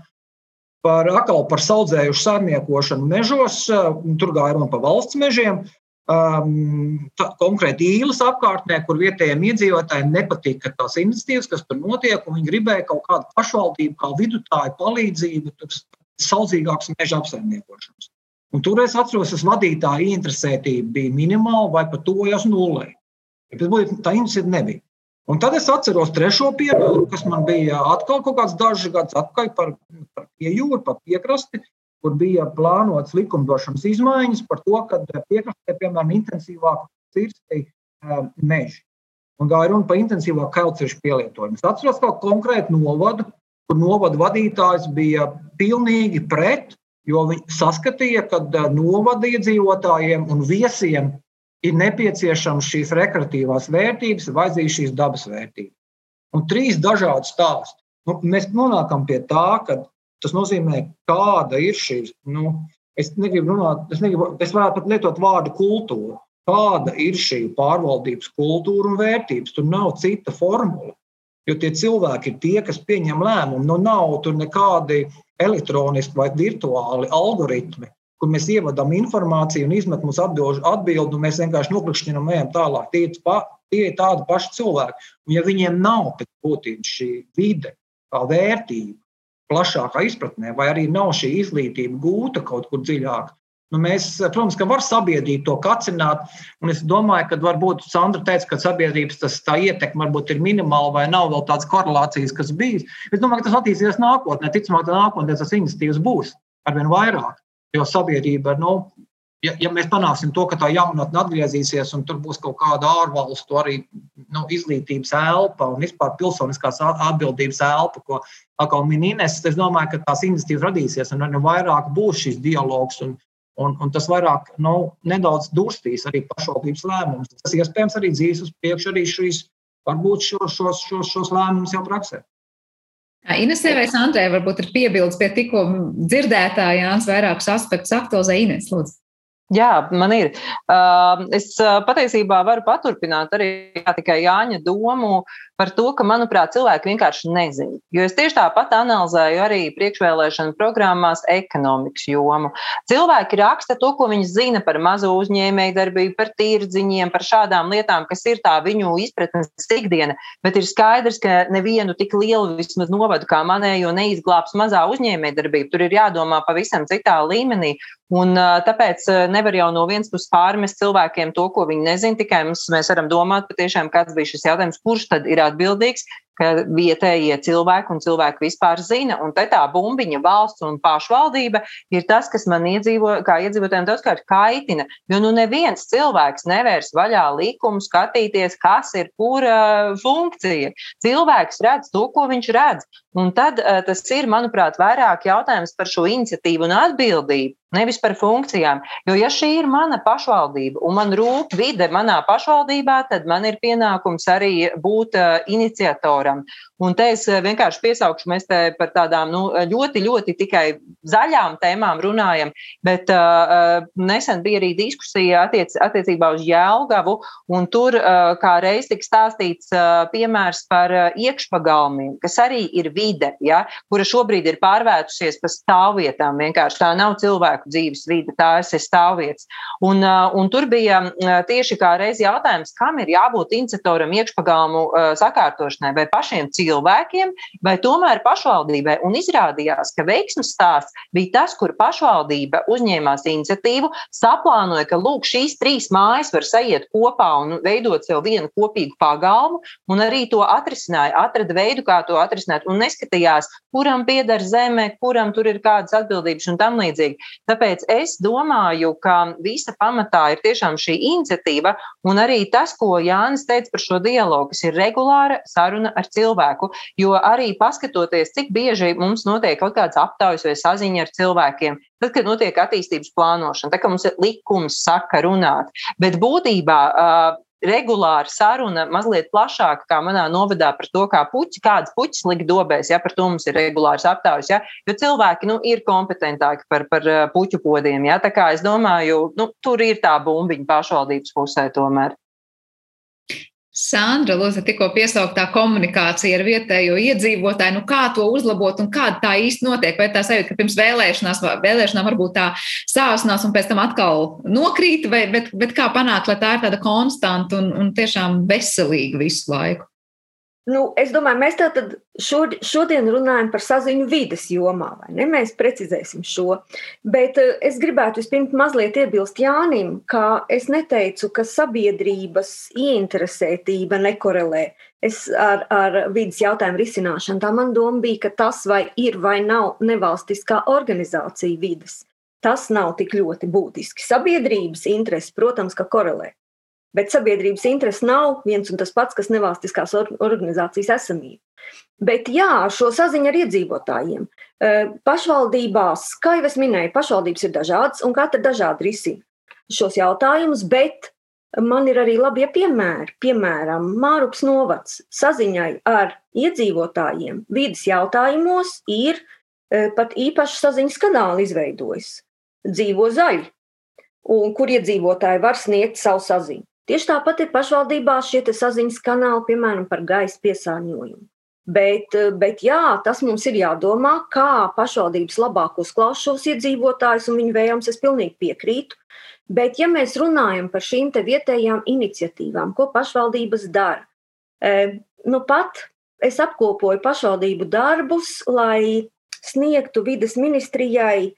par atkal par saudzējušu saimniekošanu mežos. Tur gāja runa par valsts mežiem um, tā, konkrēti īlas apkārtnē, kur vietējiem iedzīvotājiem nepatika tās iniciatīvas, kas tur notiek, un viņi gribēja kaut kādu pašvaldību, kā vidutāju palīdzību, saudzīgākas meža apsaimniekošanas. Un tur es atceros, ka vadītāja interesētība bija minimāla vai pat tuvojas nulē. Tas būtu tā iniciatīva nebija. Un tad es atceros trešo piemēru, kas man bija atkal kaut kāds dažs gads atpakaļ par, par jūru, par piekrasti, kur bija plānotas likumdošanas izmaiņas par to, ka piekrastē, piemēram, intensīvāk cirsti uh, meži. Un gāja runa par intensīvāku kailceļu pielietojumu. Es atceros kaut konkrētu novadu, kur novada vadītājs bija pilnīgi pret, jo viņi saskatīja, ka novada iedzīvotājiem un viesiem ir nepieciešams šīs rekreatīvās vērtības, vajadzīgas šīs dabas vērtības. Un trīs dažādi stāsti. Nu, mēs nonākam pie tā, ka Tas nozīmē, kāda ir šī. Nu, es negribu runāt, es, negribu, es varētu pat lietot vārdu kultūra. Kāda ir šī pārvaldības kultūra un vērtības? Tur nav cita formula. Jo tie cilvēki ir tie, kas pieņem lēmumu. Nu, nav tur nekādi elektroniski vai virtuāli algoritmi, kur mēs ievadām informāciju un izmetam mums atbildi un mēs vienkārši noklikšķinām, ejam tālāk. Tie, pa, tie ir tādi paši cilvēki. Un ja viņiem nav pēc būtības šī vide, kā vērtība, plašākā izpratnē, vai arī nav šī izglītība gūta kaut kur dziļāk. Nu, mēs, protams, ka var sabiedrību to kacināt, un es domāju, ka varbūt Sandra teica, ka sabiedrības tas, tā ietekme varbūt ir minimāla vai nav vēl tādas korelācijas, kas bijis. Es domāju, ka tas attīstīsies nākotnē. Ticamāk, ka nākotnē tas iniciatīvas būs arvien vairāk, jo sabiedrība nu, ja, ja mēs panāksim to, ka tā jaunatne atgriezīsies un tur būs kaut kāda ārvalstu arī nu, izglītības elpa un vispār pilsoniskās atbildības elpa, ko atkal minēs, es domāju, ka tās iniciatīvas radīsies un arī vairāk būs šis dialogs. Un, Un, un tas vairāk nu, nedaudz durstīs arī pašvaldības lēmumus. Tas iespējams arī dzīs uz priekšu arī šīs, varbūt šos, šos, šos, šos lēmumus jau praksē. Inesē vai Sandrē varbūt ir piebildes pie tikko dzirdētā Jānis vairākus aspektus aktualizē Ines, lūdzu. Jā, man ir. Es patiesībā varu paturpināt arī tikai Jāņa domu par to, ka, manuprāt, cilvēki vienkārši nezina. Jo es tieši tāpat analizēju arī priekšvēlēšanu programmās ekonomikas jomu. Cilvēki raksta to, ko viņi zina par mazo uzņēmēju darbību, par tīrdziņiem, par šādām lietām, kas ir tā viņu izpratnes ikdiena. Bet ir skaidrs, ka nevienu tik lielu vismaz novadu kā manējo neizglābs mazā uzņēmēja darbība. Tur ir jādomā pavisam citā līmenī. Un, tāpēc nevar jau no vienas puses pārmest cilvēkiem to, ko viņi nezina. Tikai mums, mēs varam domāt, patiešām, kāds bija šis jautājums, kurš tad ir atbildīgs ka vietējie cilvēki un cilvēki vispār zina. Un te tā bumbiņa valsts un pašvaldība ir tas, kas man iedzīvo, kā iedzīvotājiem daudzkārt kaitina. Jo nu neviens cilvēks nevērs vaļā likumu skatīties, kas ir kura funkcija. Cilvēks redz to, ko viņš redz. Un tad uh, tas ir, manuprāt, vairāk jautājums par šo iniciatīvu un atbildību. Nevis par funkcijām. Jo, ja šī ir mana pašvaldība un man rūp vide manā pašvaldībā, tad man ir pienākums arī būt uh, iniciatoram autoram. Un te es vienkārši piesaukšu, mēs te par tādām nu, ļoti, ļoti tikai zaļām tēmām runājam, bet uh, nesen bija arī diskusija attiec, attiecībā uz Jēlgavu, un tur uh, kā reiz tika stāstīts uh, piemērs par uh, iekšpagalmiem, kas arī ir vide, ja, kura šobrīd ir pārvērtusies par stāvvietām. Vienkārši tā nav cilvēku dzīves vide, tā ir stāvvietas. Un, uh, un tur bija uh, tieši kā reiz jautājums, kam ir jābūt iniciatoram iekšpagalmu uh, sakārtošanai vai pašiem cilvēkiem cilvēkiem vai tomēr pašvaldībai. Un izrādījās, ka veiksmes stāsts bija tas, kur pašvaldība uzņēmās iniciatīvu, saplānoja, ka lūk, šīs trīs mājas var sajiet kopā un veidot sev vienu kopīgu pagalmu, un arī to atrisināja, atrada veidu, kā to atrisināt, un neskatījās, kuram pieder zeme, kuram tur ir kādas atbildības un tam līdzīgi. Tāpēc es domāju, ka visa pamatā ir tiešām šī iniciatīva, un arī tas, ko Jānis teica par šo dialogu, kas ir regulāra saruna ar cilvēku, jo arī paskatoties, cik bieži mums notiek kaut kāds aptaujas vai saziņa ar cilvēkiem, tad, kad notiek attīstības plānošana, kā mums likums saka runāt, bet būtībā uh, regulāra saruna, mazliet plašāka, kā manā novadā par to, kā puķi, kādas puķis likt dobēs, ja par to mums ir regulārs aptaujas, ja, jo cilvēki nu, ir kompetentāki par, par puķu podiem. Ja, tā kā es domāju, nu, tur ir tā bumbiņa pašvaldības pusē tomēr. Sandra, Lūdzu, tikko piesauktā komunikācija ar vietējo iedzīvotāju, nu kā to uzlabot un kāda tā īsti notiek? Vai tā sajūta, ka pirms vēlēšanās, vēlēšanām varbūt tā sāsnās un pēc tam atkal nokrīt, vai, bet, bet kā panākt, lai tā ir tāda konstanta un, un tiešām veselīga visu laiku? Nu, es domāju, mēs tātad šodien runājam par saziņu vides jomā, vai ne? Mēs precizēsim šo. Bet eh, es gribētu vispirms mazliet iebilst Jānim, ka es neteicu, ka sabiedrības ieinteresētība nekorelē es ar, ar vidas jautājumu risināšanu. Tā man doma bija, ka tas vai ir vai nav nevalstiskā organizācija vides. Tas nav tik ļoti būtiski. Sabiedrības interesi, protams, ka korelē. Bet sabiedrības interese nav viens un tas pats, kas nevalstiskās organizācijas esamība. Bet jā, šo saziņu ar iedzīvotājiem. Pašvaldībās, kā jau es minēju, pašvaldības ir dažādas un katra dažādi risina šos jautājumus, bet man ir arī labi piemēri. Piemēram, Mārups novads saziņai ar iedzīvotājiem vidas jautājumos ir pat īpaši saziņas kanāli izveidojis. Dzīvo zaļi, un kur iedzīvotāji var sniegt savu saziņu. Tieši tāpat ir pašvaldībā šie saziņas kanāli, piemēram, par gaisa piesārņojumu. Bet, bet jā, tas mums ir jādomā, kā pašvaldības labāk uzklausīt šos iedzīvotājus un viņu vēlmes. Es pilnīgi piekrītu. Bet, ja mēs runājam par šīm vietējām iniciatīvām, ko pašvaldības dara, nu pat es apkopoju pašvaldību darbus, lai sniegtu vidas ministrijai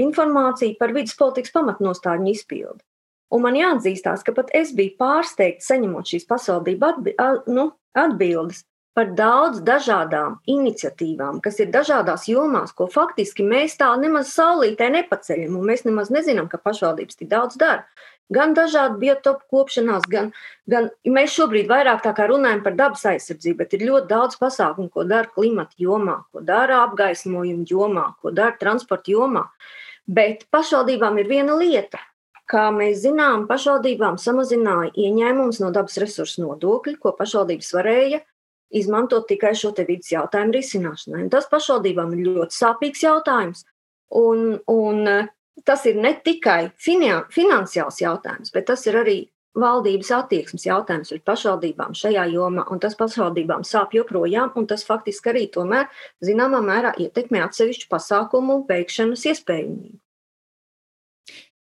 informāciju par vidas politikas pamatnostāļu izpildi. Un man jāatzīstās, ka pat es biju pārsteigts saņemot šīs pašvaldību atbi nu, atbildes par daudz dažādām iniciatīvām, kas ir dažādās jomās, ko faktiski mēs tā nemaz saulītē nepaceļam, un mēs nemaz nezinām, ka pašvaldības tik daudz dara. Gan dažādi biotopu kopšanās, gan, gan mēs šobrīd vairāk tā kā runājam par dabas aizsardzību, bet ir ļoti daudz pasākumu, ko dara klimata jomā, ko dara apgaismojuma jomā, ko dara transporta jomā. Bet pašvaldībām ir viena lieta, Kā mēs zinām, pašvaldībām samazināja ieņēmumus no dabas resursu nodokļa, ko pašvaldības varēja izmantot tikai šo vidas jautājumu risināšanai. Un tas pašvaldībām ir ļoti sāpīgs jautājums. Un, un tas ir ne tikai finansiāls jautājums, bet tas ir arī valdības attieksmes jautājums pret pašvaldībām šajā jomā. Un tas pašvaldībām sāp joprojām, un tas faktiski arī tomēr zināmā mērā ietekmē atsevišķu pasākumu veikšanas iespējamību.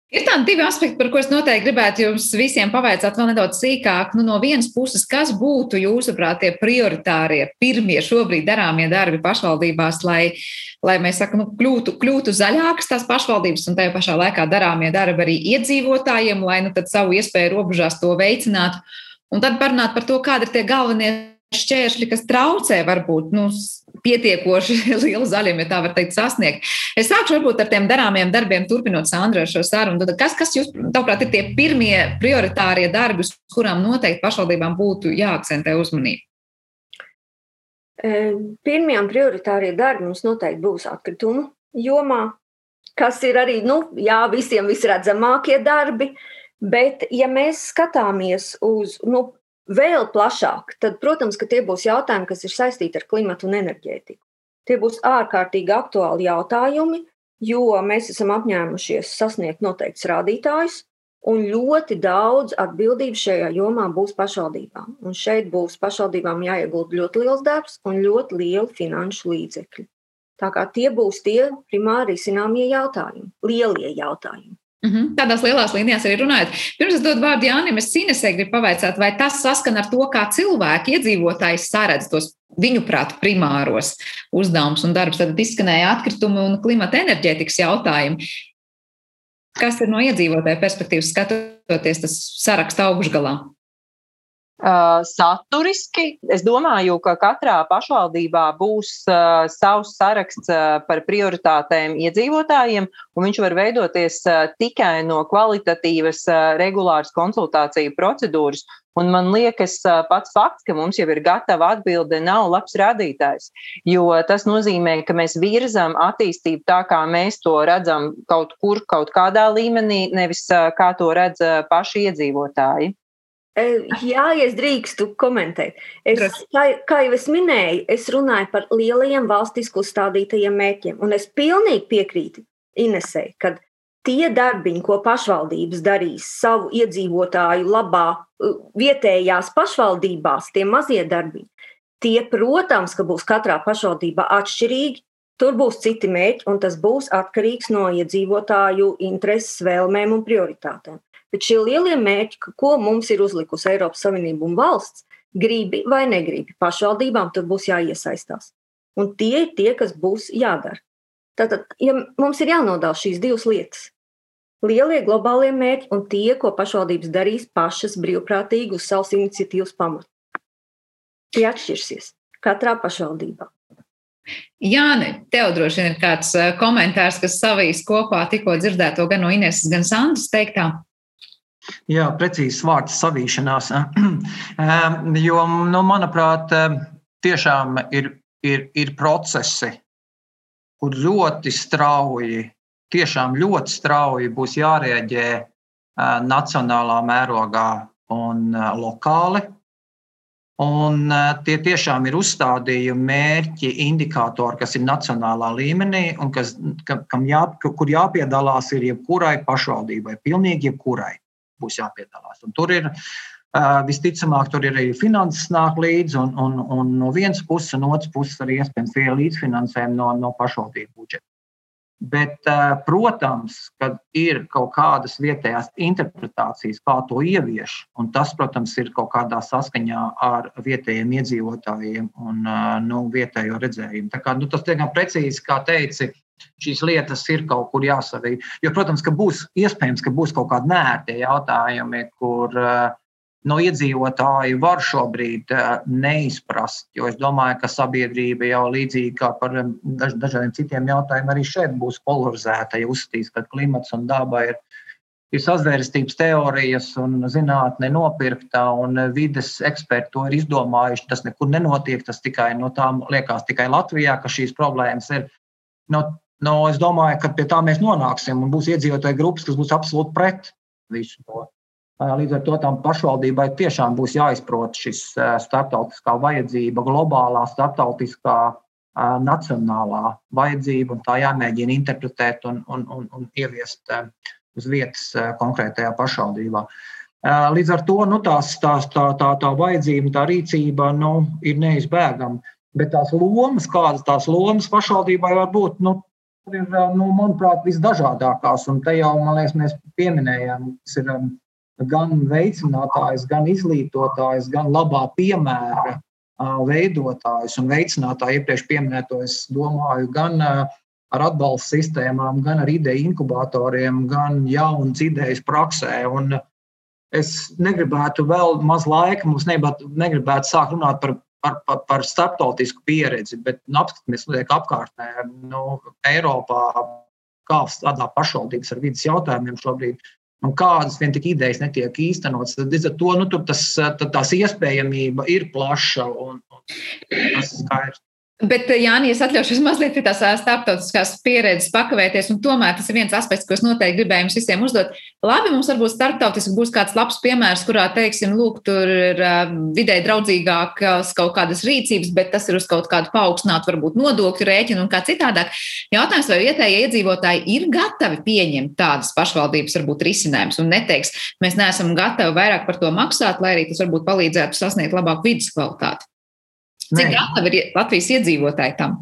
Ir tādi divi aspekti, par kuriem es noteikti gribētu jums visiem pavaicāt vēl nedaudz sīkāk. Nu, no vienas puses, kas būtu jūsuprāt tie prioritārie, pirmie šobrīd darāmie darbi pašvaldībās, lai, lai mēs sakam, nu, kļūtu, kļūtu zaļākas tās pašvaldības un tajā pašā laikā darāmie darbi arī iedzīvotājiem, lai nu, savu iespēju robežās to veicinātu. Un tad parunāt par to, kādi ir tie galvenie šķēršļi, kas traucē varbūt nu, pietiekoši <laughs> lielu zaļumu, ja tā var teikt, sasniegt. Es sākšu varbūt ar tiem darāmiem darbiem, turpinot Sandra šo sarunu. Tad kas, kas jūs, tavuprāt, ir tie pirmie prioritārie darbi, uz kurām noteikti pašvaldībām būtu jāakcentē uzmanība? Pirmie prioritārie darbi mums noteikti būs atkritumu jomā, kas ir arī nu, jā, visiem visredzamākie darbi. Bet, ja mēs skatāmies uz nu, vēl plašāk, tad, protams, tie būs jautājumi, kas ir saistīti ar klimatu un enerģētiku. Tie būs ārkārtīgi aktuāli jautājumi, jo mēs esam apņēmušies sasniegt noteikts rādītājus, un ļoti daudz atbildību šajā jomā būs pašvaldībām. Un šeit būs pašvaldībām jāiegulda ļoti liels darbs un ļoti lieli finanšu līdzekļi. Tā kā tie būs tie primāri zināmie jautājumi, lielie jautājumi. Mm -hmm. Tādās lielās līnijās arī runājot. Pirms es dodu vārdu Jānim, es Sinesē gribu pavaicāt, vai tas saskan ar to, kā cilvēki, iedzīvotāji saredz tos viņuprāt primāros uzdevumus un darbus. Tad izskanēja atkritumi un klimata enerģētikas jautājumi. Kas ir no iedzīvotāja perspektīvas skatoties tas saraksta augšgalā? Uh, saturiski es domāju, ka katrā pašvaldībā būs uh, savs saraksts uh, par prioritātēm iedzīvotājiem, un viņš var veidoties uh, tikai no kvalitatīvas, regulāras konsultāciju procedūras. Un man liekas, pats fakts, ka mums jau ir gatava atbilde, nav labs rādītājs. Jo tas nozīmē, ka mēs virzām attīstību tā, kā mēs to redzam kaut kur, kaut kādā līmenī, nevis kā to redz paši iedzīvotāji. Jā, ja es drīkstu komentēt. Es, kā, kā jau es minēju, es runāju par lielajiem valstiski uzstādītajiem mērķiem. Un es pilnīgi piekrītu Inesei, ka tie darbiņi, ko pašvaldības darīs savu iedzīvotāju labā, vietējās pašvaldībās, tie mazie darbiņi, tie, protams, ka būs katrā pašvaldībā atšķirīgi. Tur būs citi mērķi, un tas būs atkarīgs no iedzīvotāju intereses, vēlmēm un prioritātēm. Bet šie lielie mērķi, ko mums ir uzlikusi Eiropas Savienība un valsts, gribi vai negribi, pašvaldībām tur būs jāiesaistās. Un tie ir tie, kas būs jādara. Tātad, ja mums ir jānodala šīs divas lietas, lielie globālie mērķi un tie, ko pašvaldības darīs pašas brīvprātīgi uz savas iniciatīvas pamata. Tie atšķirsies katrā pašvaldībā. Jāni, tev droši vien ir kāds eh, komentārs, kas savīs kopā tikko dzirdēto gan no Ineses, gan Sandras teiktā. Jā, precīzs vārds savīšanās. <clears throat> jo, nu, manuprāt, tiešām ir, ir, ir procesi, kur ļoti strauji, tiešām ļoti strauji būs jārēģē nacionālā mērogā un lokāli. Un tie tiešām ir uzstādījumi, mērķi, indikātori, kas ir nacionālā līmenī un kas, kam jā, kur jāpiedalās ir jebkurai pašvaldībai, pilnīgi jebkurai būs jāpiedalās. Un tur ir visticamāk, tur ir arī finanses nāk līdzi, un, un, un no vienas puses, un otras puses arī iespējams tie līdzfinansējumi no, no pašvaldību budžeta. Bet, protams, kad ir kaut kādas vietējās interpretācijas, kā to ievieš, un tas, protams, ir kaut kādā saskaņā ar vietējiem iedzīvotājiem un nu, vietējo redzējumu. Tā kā, nu, tas diezgan precīzi, kā teici, šīs lietas ir kaut kur jāsavī. Jo, protams, ka būs iespējams, ka būs kaut kādi nērti jautājumi, kur uh, no iedzīvotāju var šobrīd uh, neizprast. Jo es domāju, ka sabiedrība jau līdzīgi kā par daž, dažādiem citiem jautājumiem arī šeit būs polarizēta. Ja uzskatīs, ka klimats un daba ir. Ir sazvērstības teorijas un zinātnē nopirktā, un vides eksperti to ir izdomājuši. Tas nekur nenotiek. Tas tikai no tām liekas tikai Latvijā, ka šīs problēmas ir. No, Nu, es domāju, ka pie tā mēs nonāksim un būs iedzīvotāji grupas, kas būs absolūti pret visu to. Līdz ar to tām pašvaldībai tiešām būs jāizprot šis starptautiskā vajadzība, globālā, starptautiskā, nacionālā vajadzība, un tā jāmēģina interpretēt un, un, un, un ieviest uz vietas konkrētajā pašvaldībā. Līdz ar to nu, tās, tās, tā, tā, tā vajadzība, tā rīcība nu, ir neizbēgama. Bet tās lomas, kādas tās lomas pašvaldībai var būt, nu, ir, nu, manuprāt, visdažādākās. Un te jau, man liekas, mēs pieminējām, tas ir gan veicinātājs, gan izglītotājs, gan labā piemēra veidotājs un veicinātāji iepriekš pieminēto, es domāju, gan ar atbalsta sistēmām, gan ar ideju inkubatoriem, gan jaunas idejas praksē. Un es negribētu vēl maz laika, mums negribētu sākt runāt par par, par, par starptautisku pieredzi, bet nu, notiek apkārtnē. Nu, Eiropā, kā strādā pašvaldības ar vidas jautājumiem šobrīd, un kādas vien tik idejas netiek īstenotas. Tad līdz ar to nu, tas, tās iespējamība ir plaša un, un tas ir skaidrs. Bet, Jānis, es atļaušos mazliet pie tās starptautiskās pieredzes pakavēties, un tomēr tas ir viens aspekts, ko es noteikti gribēju jums visiem uzdot. Labi, mums varbūt starptautiski būs kāds labs piemērs, kurā, teiksim, lūk, tur ir vidē draudzīgākas kaut kādas rīcības, bet tas ir uz kaut kādu paaugstinātu, varbūt nodokļu rēķinu un kā citādāk. Jautājums, vai vietējie iedzīvotāji ir gatavi pieņemt tādas pašvaldības, varbūt risinājumus, un neteiks, mēs neesam gatavi vairāk par to maksāt, lai arī tas varbūt palīdzētu sasniegt labāku vidas kvalitāti. Cik gatavi ir Latvijas iedzīvotāji tam?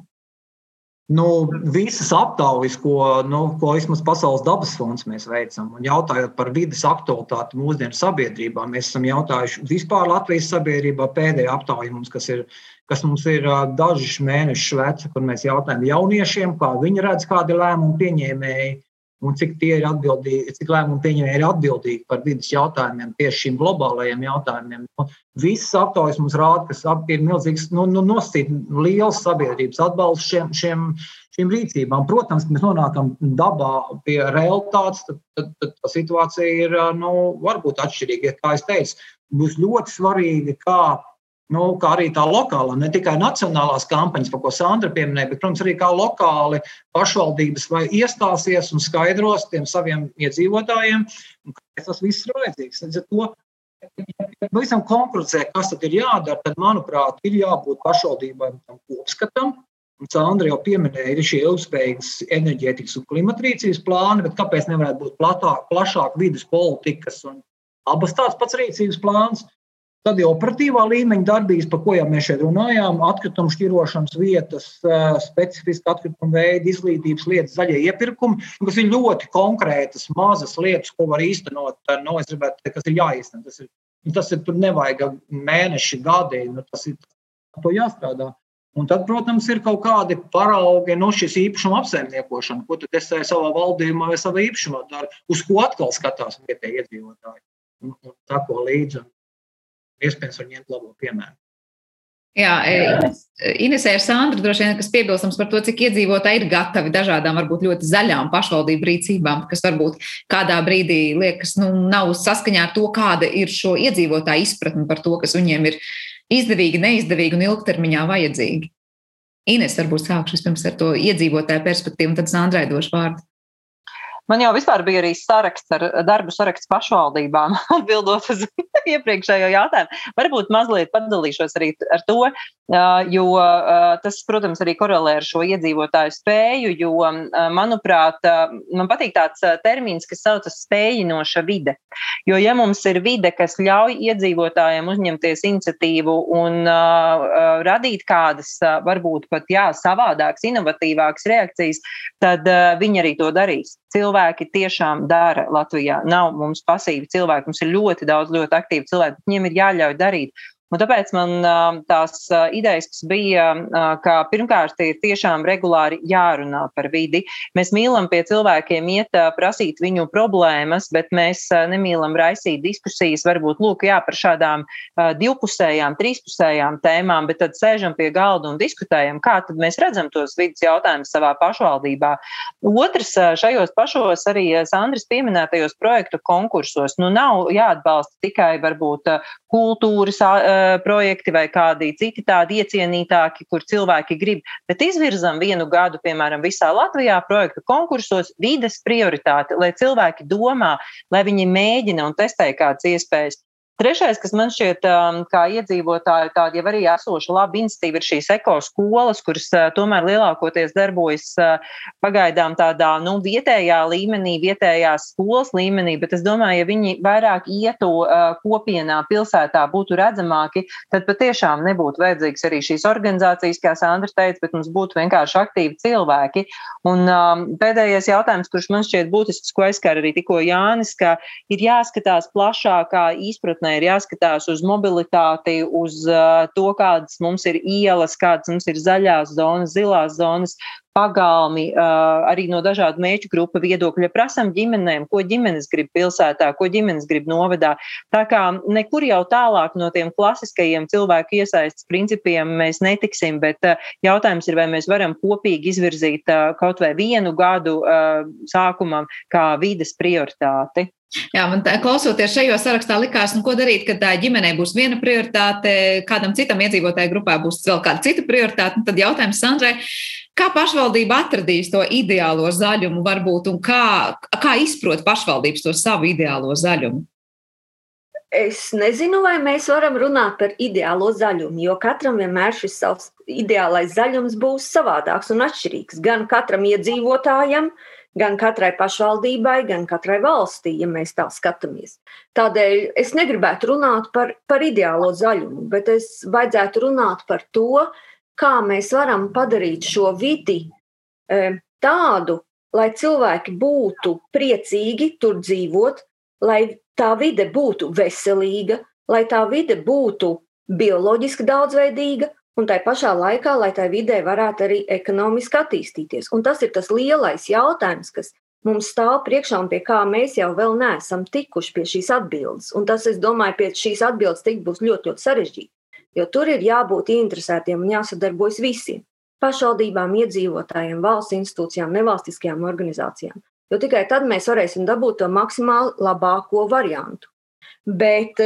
Nu, visas aptaujas, ko, nu, ko vismaz Pasaules dabas fonds mēs veicam, un jautājot par vidas aktualitāti mūsdienu sabiedrībā, mēs esam jautājuši vispār Latvijas sabiedrībā pēdējā aptauja mums, kas ir, kas mums ir dažus mēnešus veca, kur mēs jautājam jauniešiem, kā viņi redz, kādi lēmumu pieņēmēji un cik tie ir atbildīgi, cik lēmumu pieņēmēji ir atbildīgi par vidas jautājumiem, tieši šiem globālajiem jautājumiem. Nu, visas aptaujas mums rāda, ka ir milzīgs, nu, nu, nosīt liels sabiedrības atbalsts šiem, šiem, šīm rīcībām. Protams, mēs nonākam dabā pie realitātes, tad, tad, tad tā situācija ir, nu, varbūt atšķirīga. Kā es teicu, būs ļoti svarīgi, kā nu, kā arī tā lokālā, ne tikai nacionālās kampaņas, par ko Sandra pieminēja, bet, protams, arī kā lokāli pašvaldības vai iestāsies un skaidros tiem saviem iedzīvotājiem, kāpēc tas viss ir vajadzīgs. Līdz ar to, ja pavisam konkrētizē, kas tad ir jādara, tad, manuprāt, ir jābūt pašvaldībai tam kopskatam. Un Sandra jau pieminēja, ir šie ilgspējīgas enerģētikas un klimatrīcības plāni, bet kāpēc nevarētu būt platāk, plašāk vidas politikas un abas tāds pats rīcības plāns? Tad jau operatīvā līmeņa darbības, par ko jau mēs šeit runājām, atkritumu šķirošanas vietas, specifiski atkritumu veidi, izglītības lietas, zaļie iepirkumi, kas ir ļoti konkrētas, mazas lietas, ko var īstenot. No, nu, gribētu kas ir jāīsteno. Tas ir, nu, tas ir tur nevajag mēneši, gadi, nu, tas ir to jāstrādā. Un tad, protams, ir kaut kādi paraugi no šīs īpašuma apsaimniekošana, ko tad es savā valdījumā vai savā īpašumā daru, uz ko atkal skatās vietējie iedzīvotāji. Un, un tā ko līdzi iespējams var ņemt labo piemēru. Jā, e, Inesē ir Sandra, droši vien, kas piebilstams par to, cik iedzīvotāji ir gatavi dažādām, varbūt ļoti zaļām pašvaldību rīcībām, kas varbūt kādā brīdī liekas, nu, nav saskaņā ar to, kāda ir šo iedzīvotāju izpratne par to, kas viņiem ir izdevīgi, neizdevīgi un ilgtermiņā vajadzīgi. Ines, varbūt sākšu vispirms ar to iedzīvotāju perspektīvu, un tad Sandrai došu vārdu. Man jau vispār bija arī saraksts ar darbu saraksts pašvaldībām, <laughs> atbildot uz <laughs> iepriekšējo jautājumu. Varbūt mazliet padalīšos arī ar to, jo tas, protams, arī korelē ar šo iedzīvotāju spēju, jo, manuprāt, man patīk tāds termins, kas saucas spējinoša vide. Jo, ja mums ir vide, kas ļauj iedzīvotājiem uzņemties iniciatīvu un radīt kādas, varbūt pat jā, savādākas, inovatīvākas reakcijas, tad viņi arī to darīs cilvēki tiešām dara Latvijā. Nav mums pasīvi cilvēki, mums ir ļoti daudz ļoti aktīvu cilvēku, viņiem ir jāļauj darīt. Un tāpēc man tās idejas, kas bija, ka pirmkārt ir tiešām regulāri jārunā par vidi. Mēs mīlam pie cilvēkiem iet, prasīt viņu problēmas, bet mēs nemīlam raisīt diskusijas, varbūt lūk, jā, par šādām divpusējām, trīspusējām tēmām, bet tad sēžam pie galda un diskutējam, kā tad mēs redzam tos vidas jautājumus savā pašvaldībā. Otrs, šajos pašos arī Sandris pieminētajos projektu konkursos, nu nav jāatbalsta tikai varbūt kultūras projekti vai kādi citi tādi iecienītāki, kur cilvēki grib, bet izvirzam vienu gadu, piemēram, visā Latvijā projektu konkursos vides prioritāti, lai cilvēki domā, lai viņi mēģina un testē kādas iespējas. Trešais, kas man šķiet, um, kā iedzīvotāju, tāda jau arī esoša laba institīva, ir šīs ekoskolas, kuras uh, tomēr lielākoties darbojas uh, pagaidām tādā nu, vietējā līmenī, vietējās skolas līmenī, bet es domāju, ja viņi vairāk ietu uh, kopienā, pilsētā, būtu redzamāki, tad patiešām nebūtu vajadzīgs arī šīs organizācijas, kā Sandra teica, bet mums būtu vienkārši aktīvi cilvēki. Un um, pēdējais jautājums, kurš man šķiet būtisks, ko aizskar arī tikko Jānis, ka ir jāskatās plašākā izpratnē nākotnē ir jāskatās uz mobilitāti, uz uh, to, kādas mums ir ielas, kādas mums ir zaļās zonas, zilās zonas, pagalmi, uh, arī no dažādu mēķu grupu viedokļa. Prasam ģimenēm, ko ģimenes grib pilsētā, ko ģimenes grib novadā. Tā kā nekur jau tālāk no tiem klasiskajiem cilvēku iesaistas principiem mēs netiksim, bet uh, jautājums ir, vai mēs varam kopīgi izvirzīt kaut vai vienu gadu sākumam kā vides prioritāti. Jā, man tā, klausoties šajā sarakstā, likās, nu, ko darīt, kad tā ģimenei būs viena prioritāte, kādam citam iedzīvotāju grupā būs vēl kāda cita prioritāte. Tad jautājums Sandrai, kā pašvaldība atradīs to ideālo zaļumu, varbūt, un kā, kā izprot pašvaldības to savu ideālo zaļumu? Es nezinu, vai mēs varam runāt par ideālo zaļumu, jo katram vienmēr šis savs ideālais zaļums būs savādāks un atšķirīgs. Gan katram iedzīvotājam, uh, gan katrai pašvaldībai, gan katrai valstī, ja mēs tā skatāmies. Tādēļ es negribētu runāt par, par ideālo zaļumu, bet es vajadzētu runāt par to, kā mēs varam padarīt šo vidi tādu, lai cilvēki būtu priecīgi tur dzīvot, lai tā vide būtu veselīga, lai tā vide būtu bioloģiski daudzveidīga, un tai pašā laikā, lai tai vidē varētu arī ekonomiski attīstīties. Un tas ir tas lielais jautājums, kas mums stāv priekšā un pie kā mēs jau vēl neesam tikuši pie šīs atbildes. Un tas, es domāju, pie šīs atbildes tikt būs ļoti, ļoti sarežģīti. Jo tur ir jābūt interesētiem un jāsadarbojas visiem - pašvaldībām, iedzīvotājiem, valsts institūcijām, nevalstiskajām organizācijām. Jo tikai tad mēs varēsim dabūt to maksimāli labāko variantu. Bet,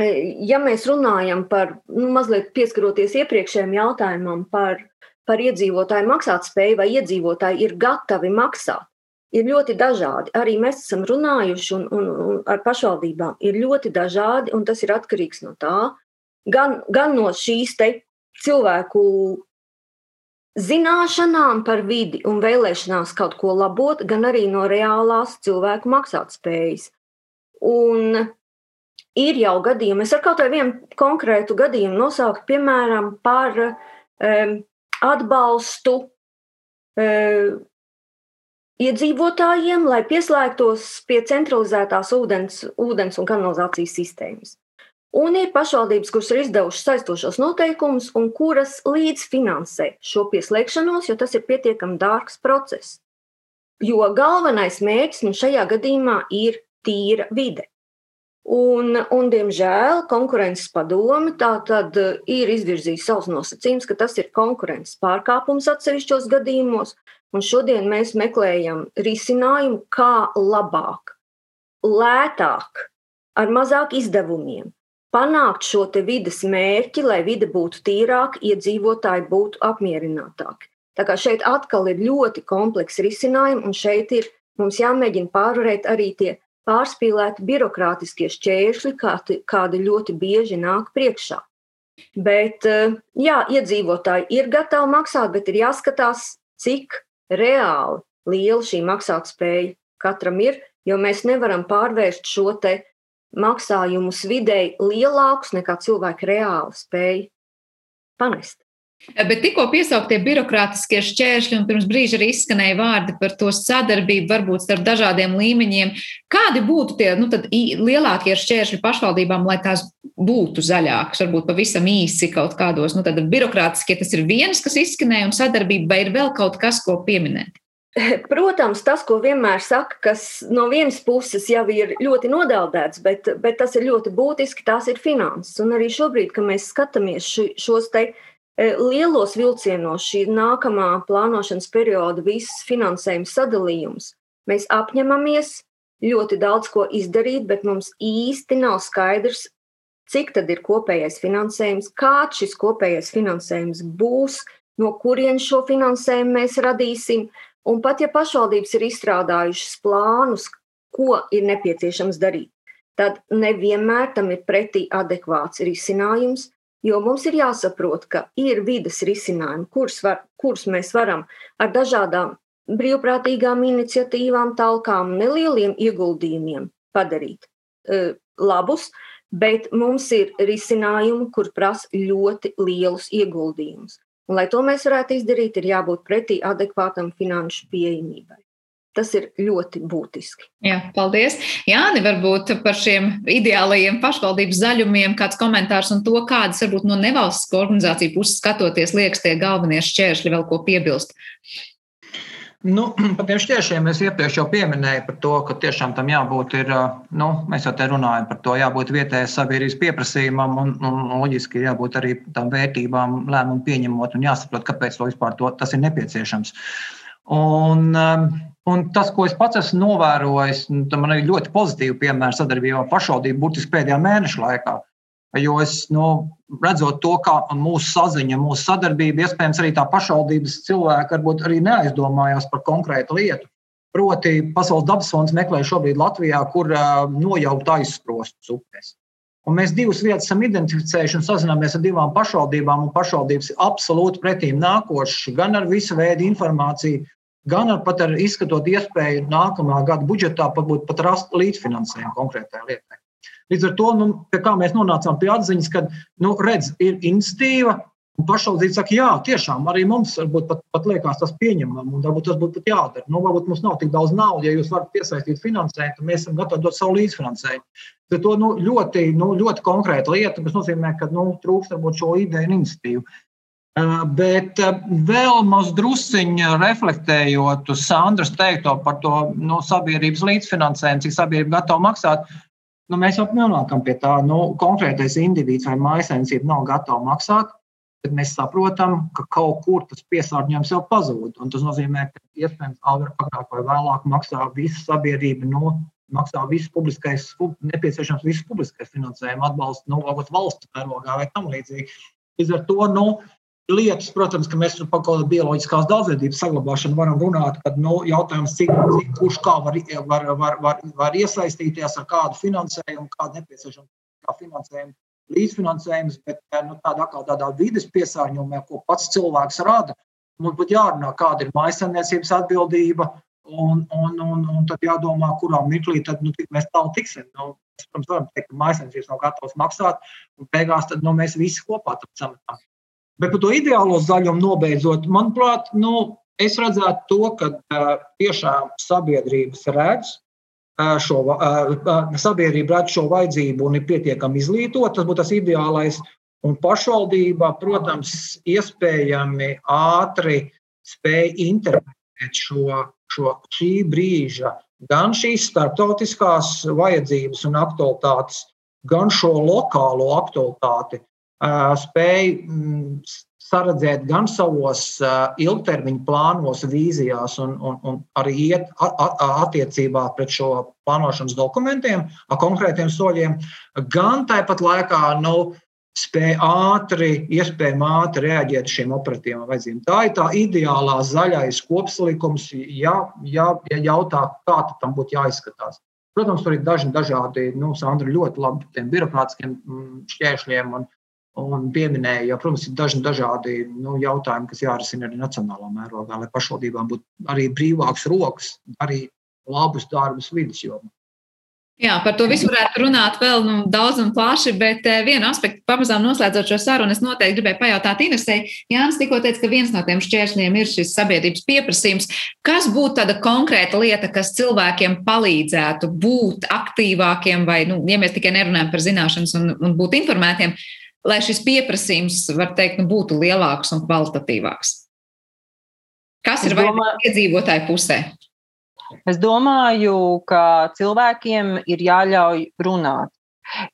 ja mēs runājam par, nu, mazliet pieskaroties iepriekšējiem jautājumam par, par iedzīvotāju maksātspēju, vai iedzīvotāji ir gatavi maksāt, ir ļoti dažādi. Arī mēs esam runājuši un, un, un ar pašvaldībām. Ir ļoti dažādi, un tas ir atkarīgs no tā, gan, gan no šīs cilvēku zināšanām par vidi un vēlēšanās kaut ko labot, gan arī no reālās cilvēku maksātspējas. Un ir jau gadījumi, es ar kaut vienu konkrētu gadījumu nosaukt, piemēram, par um, atbalstu um, iedzīvotājiem, lai pieslēgtos pie centralizētās ūdens, ūdens un kanalizācijas sistēmas. Un ir pašvaldības, kuras ir izdevušas saistošos noteikumus un kuras līdzfinansē šo pieslēgšanos, jo tas ir pietiekami dārgs process. Jo galvenais mērķis nu šajā gadījumā ir tīra vide. Un, un, diemžēl konkurences padome tātad ir izvirzījis savus nosacījumus, ka tas ir konkurences pārkāpums atsevišķos gadījumos, un šodien mēs meklējam risinājumu, kā labāk, lētāk, ar mazāk izdevumiem, panākt šo vidas mērķi, lai vide būtu tīrāka, iedzīvotāji būtu apmierinātāki. Tā kā šeit atkal ir ļoti komplekss risinājumi, un šeit ir mums jāmēģina pārvarēt arī tie pārspīlēti birokrātiskie šķēršļi, kādi, kādi ļoti bieži nāk priekšā. Bet, eh, jā, iedzīvotāji ir gatavi maksāt, bet ir jāskatās, cik reāli liela šī maksātspēja katram ir, jo mēs nevaram pārvērst šo te maksājumus vidēji lielākus nekā cilvēki reāli spēj panest. Bet tikko piesauktie birokrātiskie šķēršļi, un pirms brīža arī izskanēja vārdi par to sadarbību, varbūt starp dažādiem līmeņiem. Kādi būtu tie nu, lielākie šķēršļi pašvaldībām, lai tās būtu zaļākas? Varbūt pavisam īsi kaut kādos, nu, tad birokrātiskie tas ir viens, kas izskanēja, un sadarbība, vai ir vēl kaut kas, ko pieminēt? Protams, tas, ko vienmēr saka, kas no vienas puses jau ir ļoti nodeldēts, bet, bet tas ir ļoti būtiski, tās ir finanses. Un arī šobrīd, kad mēs skatāmies šos te e, lielos vilcienos, šī nākamā plānošanas perioda, visas finansējuma sadalījums, mēs apņemamies ļoti daudz ko izdarīt, bet mums īsti nav skaidrs, cik tad ir kopējais finansējums, kāds šis kopējais finansējums būs, no kurienes šo finansējumu mēs radīsim. Un pat ja pašvaldības ir izstrādājušas plānus, ko ir nepieciešams darīt, tad nevienmēr tam ir pretī adekvāts risinājums, jo mums ir jāsaprot, ka ir vidas risinājumi, kurus, var, kurus mēs varam ar dažādām brīvprātīgām iniciatīvām, talkām, nelieliem ieguldījumiem padarīt uh, labus, bet mums ir risinājumi, kur prasa ļoti lielus ieguldījumus. Un, lai to mēs varētu izdarīt, ir jābūt pretī adekvātam finanšu pieejamībai. Tas ir ļoti būtiski. Jā, paldies. Jāni, varbūt par šiem ideālajiem pašvaldības zaļumiem kāds komentārs un to, kādas varbūt no nevalstisko organizāciju puses skatoties liekas tie galvenie šķēršļi vēl ko piebilst. Nu, <clears throat> par tiem šķēršļiem es iepriekš jau pieminēju par to, ka tiešām tam jābūt, ir, nu, mēs jau te runājam par to, jābūt vietējais sabiedrības pieprasījumam un, un loģiski jābūt arī tām vērtībām lēmumu pieņemot un jāsaprot, kāpēc to vispār to, tas ir nepieciešams. Un, un tas, ko es pats esmu novērojis, man ir ļoti pozitīvi piemēri sadarbībā ar pašvaldību burtiski pēdējā mēneša laikā. Jo es nu, redzot to, kā mūsu saziņa, mūsu sadarbība, iespējams, arī tā pašvaldības cilvēki varbūt arī neaizdomājās par konkrētu lietu. Proti, Pasaules dabas fonds meklē šobrīd Latvijā, kur uh, nojaukt aizsprostus upēs. Un mēs divas vietas esam identificējuši un sazināmies ar divām pašvaldībām, pašvaldības ir absolūti pretīm nākošas gan ar visu veidu informāciju, gan ar ar izskatot iespēju nākamā gada budžetā pat, pat rast līdzfinansējumu konkrētai lietai. Līdz ar to, nu, mēs nonācām pie atziņas, ka, nu, redz, ir institīva, pašvaldība saka, jā, tiešām arī mums varbūt pat, pat liekas tas pieņemam, un varbūt tas būtu pat jādara. Nu, varbūt mums nav tik daudz naudas, ja jūs varat piesaistīt finansējumu, tad mēs esam gatavi dot savu līdzfinansējumu. Bet to nu, ļoti, nu, ļoti konkrēta lieta, kas nozīmē, ka nu, trūkst varbūt šo ideju un iniciatīvu. Bet vēl maz drusciņā reflektējot uz Sandras teikto par to nu, sabiedrības līdzfinansējumu, cik sabiedrība gatava maksāt, nu, mēs jau nonākam pie tā, nu, konkrētais indivīds vai mājasēmniecība nav gatava maksāt tad mēs saprotam, ka kaut kur tas piesārņojums jau pazūd. Tas nozīmē, ka iespējams agrāk vai vēlāk maksā visa sabiedrība no maksā visu publiskais, nepieciešams visu publiskais finansējuma atbalsts, nu, varbūt valsts mērogā vai tam līdzīgi. Līdz ar to, nu, lietas, protams, ka mēs par kaut kādu bioloģiskās daudzveidības saglabāšanu varam runāt, kad nu, jautājums, cik, cik kurš kā var, var, var, var, var iesaistīties ar kādu finansējumu, kādu nepieciešamu finansējumu līdzfinansējums, bet eh, nu, tādā, tādā vidas piesārņojumā, ko pats cilvēks rada, mums būtu jārunā, kāda ir maisaimniecības atbildība. Un, un, un, un tad jādomā, kurā mirklī tad, nu, mēs tālu tiksim. Nu, mēs, protams, varam teikt, ka maisaimniecības nav gatavs maksāt, un beigās tad, nu, mēs visi kopā tam sametam. Bet par to ideālo zaļumu nobeidzot, manuprāt, nu, es redzētu to, ka uh, tiešām sabiedrības redz, šo, sabiedrība redz šo vajadzību un ir pietiekami izglītota, tas būtu tas ideālais. Un pašvaldība, protams, iespējami ātri spēj interpretēt šo, šo šī brīža gan šīs starptautiskās vajadzības un aktualitātes, gan šo lokālo aktualitāti, spēj saredzēt gan savos ilgtermiņa plānos, vīzijās, un, un, un arī iet attiecībā pret šo plānošanas dokumentiem, konkrētiem soļiem, gan tāpat laikā nu, spēj ātri, iespējami ātri reaģēt uz šiem operatīviem vajadzībām. Tā ir tā ideālā zaļais kopsalikums, ja, ja, ja jautā, kā tam būtu jāizskatās. Protams, tur ir daži dažādi, nu, Sandra ļoti labi par tiem birokrātiskiem mm, šķēršļiem un, Un pieminēja, jo, protams, ir daži dažādi nu, jautājumi, kas jārisina arī nacionālā mērogā, lai pašvaldībām būtu arī brīvāks rokas, arī labus darbus vidas jomā. Jā, par to visu varētu runāt vēl nu, daudz un plaši, bet uh, vienu aspektu pamazām noslēdzot šo sarunu, es noteikti gribēju pajautāt Inesei. Jānis tikko teica, ka viens no tiem šķēršļiem ir šis sabiedrības pieprasījums. Kas būtu tāda konkrēta lieta, kas cilvēkiem palīdzētu būt aktīvākiem, vai, nu, ja mēs tikai nerunājam par zināšanas un, un būt informētiem, lai šis pieprasījums, var teikt, nu, būtu lielāks un kvalitatīvāks? Kas ir vajadzīgs iedzīvotāju pusē? Es domāju, ka cilvēkiem ir jāļauj runāt.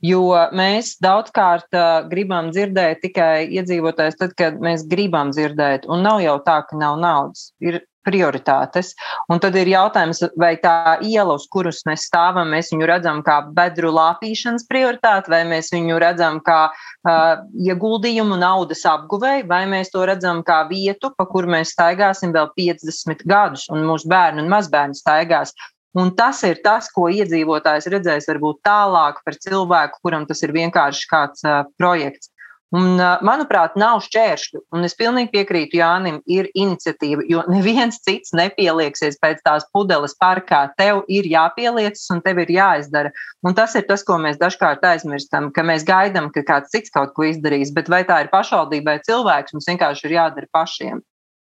Jo mēs daudzkārt gribam dzirdēt tikai iedzīvotājs, tad, kad mēs gribam dzirdēt, un nav jau tā, ka nav naudas. Ir prioritātes. Un tad ir jautājums, vai tā iela, uz kuras mēs stāvam, mēs viņu redzam kā bedru lāpīšanas prioritāti, vai mēs viņu redzam kā uh, ieguldījumu naudas apguvēju, vai mēs to redzam kā vietu, pa kur mēs staigāsim vēl 50 gadus, un mūsu bērni un mazbērni staigās. Un tas ir tas, ko iedzīvotājs redzēs varbūt tālāk par cilvēku, kuram tas ir vienkārši kāds uh, projekts. Un, manuprāt, nav šķēršļu. Un es pilnīgi piekrītu Jānim, ir iniciatīva, jo neviens cits nepielieksies pēc tās pudeles parkā. Tev ir jāpieliecas un tev ir jāizdara. Un tas ir tas, ko mēs dažkārt aizmirstam, ka mēs gaidām, ka kāds cits kaut ko izdarīs. Bet vai tā ir pašvaldībai cilvēks, mums vienkārši ir jādara pašiem.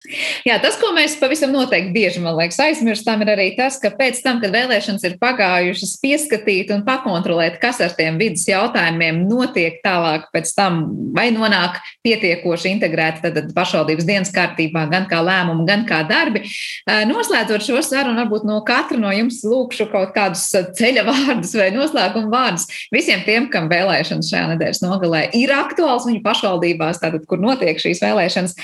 <laughs> Jā, tas, ko mēs pavisam noteikti bieži liekas, aizmirstam, ir arī tas, ka pēc tam, kad vēlēšanas ir pagājušas, pieskatīt un pakontrolēt, kas ar tiem vidas jautājumiem notiek tālāk, tam vai nonāk pietiekoši integrēti pašvaldības dienas kārtībā, gan kā lēmumi, gan kā darbi. Noslēdzot šo sarunu, varbūt no katra no jums lūkšu kaut kādus ceļa vārdus vai noslēguma vārdus visiem tiem, kam vēlēšanas šajā nedēļas nogalē ir aktuāls viņu pašvaldībās, tātad, kur notiek šīs vēlēšanas.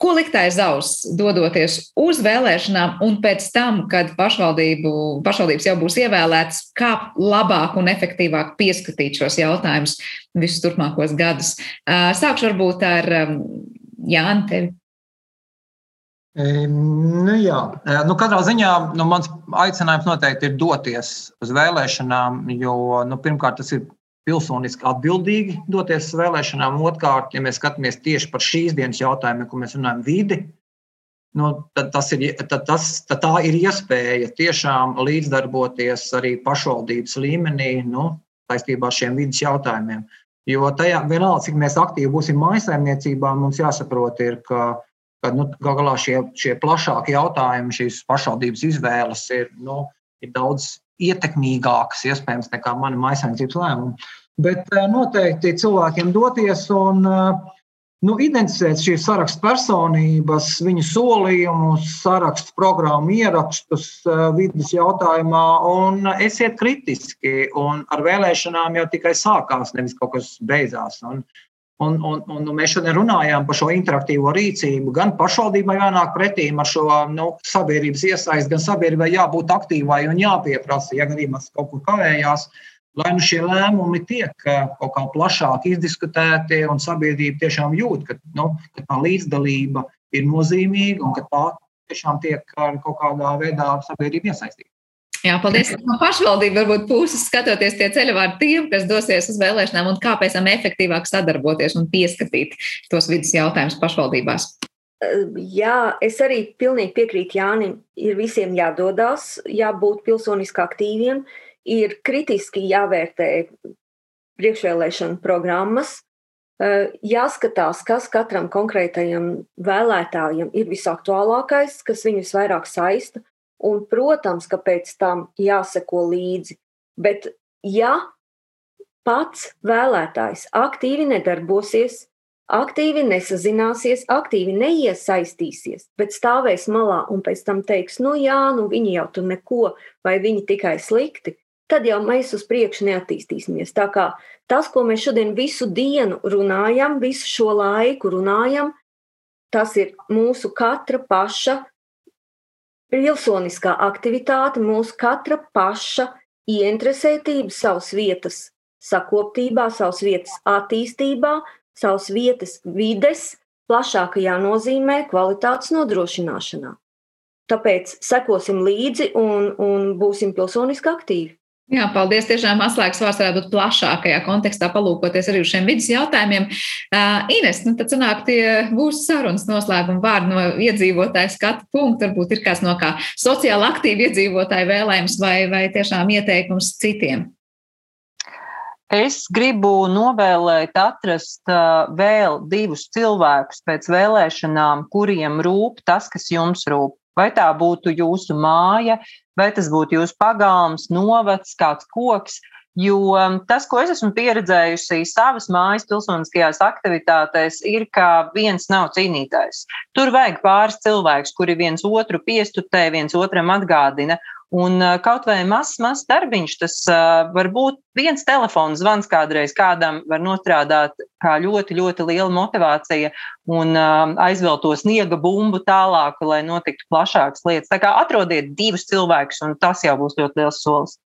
Ko likt aiz auss, dodoties uz vēlēšanām, un pēc tam, kad pašvaldības jau būs ievēlētas, kā labāk un efektīvāk pieskatīt šos jautājumus visus turpmākos gadus? Sākšu varbūt ar Jānu tevi. Nu, jā, nu, katrā ziņā nu, mans aicinājums noteikti ir doties uz vēlēšanām, jo nu, pirmkārt tas ir pilsoniski atbildīgi doties uz vēlēšanām. Otrkārt, ja mēs skatāmies tieši par šīs dienas jautājumiem, ko mēs runājam, vidi, nu, tad, tas ir, tad, tas, tad tā ir iespēja tiešām līdzdarboties arī pašvaldības līmenī nu, saistībā ar šiem vidas jautājumiem. Jo tajā vienalga, cik mēs aktīvi būsim mājsaimniecībā, mums jāsaprot, ir, ka, ka nu, gal galā šie, šie plašākie jautājumi, šīs pašvaldības izvēles ir, nu, ir daudz ietekmīgākas, iespējams, nekā mana mājsaimniecības lēmuma. Bet eh, noteikti cilvēkiem doties un uh, nu, identificēt šīs sarakstu personības, viņu solījumus, sarakstu programmu ierakstus uh, vidas jautājumā un esiet kritiski. Un ar vēlēšanām jau tikai sākās, nevis kaut kas beidzās. Un, un, un, un mēs šodien runājām par šo interaktīvo rīcību. Gan pašvaldībai jānāk pretī ar šo nu, sabiedrības iesaisti, gan sabiedrībai jābūt aktīvai un jāpieprasa, ja gadījumā kaut kur kavējās. Lai nu šie lēmumi tiek eh, kaut kā plašāk izdiskutēti un sabiedrība tiešām jūt, ka, nu, ka tā līdzdalība ir nozīmīga un ka tā tiešām tiek kaut kādā veidā sabiedrība iesaistīta. Jā, paldies. No pašvaldību varbūt puses skatoties tie ceļavārdi tiem, kas dosies uz vēlēšanām un kā pēc tam efektīvāk sadarboties un pieskatīt tos vidus jautājumus pašvaldībās. Jā, es arī pilnīgi piekrītu Jānim. Ir visiem jādodas, jābūt pilsoniski aktīviem, ir kritiski jāvērtē priekšvēlēšana programmas, eh, jāskatās, kas katram konkrētajam vēlētājam ir visaktuālākais, kas viņus vairāk saista, un, protams, ka pēc tam jāseko līdzi. Bet, ja pats vēlētājs aktīvi nedarbosies, aktīvi nesazināsies, aktīvi neiesaistīsies, bet stāvēs malā un pēc tam teiks, nu jā, nu viņi jau tur neko, vai viņi tikai slikti, tad jau mēs uz priekšu neattīstīsimies. Tā kā tas, ko mēs šodien visu dienu runājam, visu šo laiku runājam, tas ir mūsu katra paša pilsoniskā aktivitāte, mūsu katra paša ieinteresētība savas vietas sakoptībā, savas vietas attīstībā, savas vietas vides plašākajā nozīmē kvalitātes nodrošināšanā. Tāpēc sekosim līdzi un, un būsim pilsoniski aktīvi. Jā, paldies. Tiešām atslēgas vārds varētu būt plašākajā kontekstā, palūkoties arī uz šiem vidas jautājumiem. Uh, Ines, nu tad sanāk, tie būs sarunas noslēguma vārdi no iedzīvotāja skatu punkta. Varbūt ir kāds no kā sociāli aktīvi iedzīvotāji vēlējums vai, vai tiešām ieteikums citiem. Es gribu novēlēt, atrast uh, vēl divus cilvēkus pēc vēlēšanām, kuriem rūp tas, kas jums rūp. Vai tā būtu jūsu māja, vai tas būtu jūsu pagalms, novads, kāds koks. Jo um, tas, ko es esmu pieredzējusi savas mājas pilsoniskajās aktivitātēs, ir, ka viens nav cīnītājs. Tur vajag pāris cilvēkus, kuri viens otru piestutē, viens otram atgādina. Un uh, kaut vai mazs, mazs darbiņš, tas uh, var būt viens telefons zvans kādreiz kādam, var nostrādāt kā ļoti, ļoti liela motivācija un uh, aizvēl to sniega bumbu tālāk, lai notiktu plašākas lietas. Tā kā atrodiet divus cilvēkus, un tas jau būs ļoti liels solis.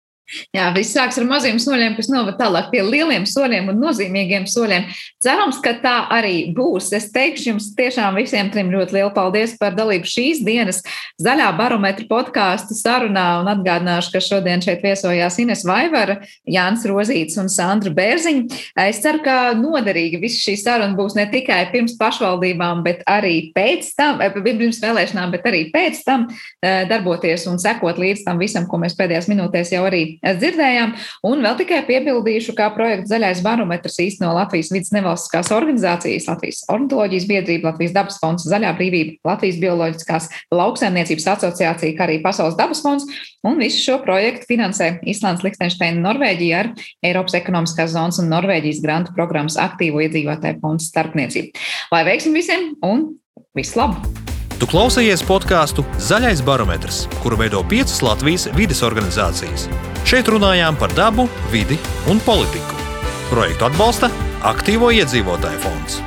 Jā, viss sāks ar maziem soļiem, kas noved tālāk pie lieliem soļiem un nozīmīgiem soļiem. Cerams, ka tā arī būs. Es teikšu jums tiešām visiem trim ļoti lielu paldies par dalību šīs dienas zaļā barometra podkāstu sarunā un atgādināšu, ka šodien šeit viesojās Ines Vaivara, Jānis Rozīts un Sandra Bērziņa. Es ceru, ka noderīgi viss šī saruna būs ne tikai pirms pašvaldībām, bet arī pēc tam, eh, pirms vēlēšanām, bet arī pēc tam eh, darboties un sekot līdz tam visam, ko mēs pēdējās minūtēs jau arī dzirdējām. Un vēl tikai piebildīšu, kā projekts Zaļais barometrs īsteno Latvijas vidas nevalstiskās organizācijas, Latvijas ornitoloģijas biedrība, Latvijas dabas fonds, Zaļā brīvība, Latvijas bioloģiskās lauksaimniecības asociācija, kā arī Pasaules dabas fonds. Un visu šo projektu finansē Islands, Liechtensteina, Norvēģija ar Eiropas ekonomiskās zonas un Norvēģijas grantu programmas aktīvo iedzīvotāju fondu starpniecību. Lai veiksim visiem un visu labu! Tu klausījies podkāstu Zaļais barometrs, kuru veido piecas Latvijas vides organizācijas. Šeit runājām par dabu, vidi un politiku. Projektu atbalsta Aktīvo iedzīvotāju fonds.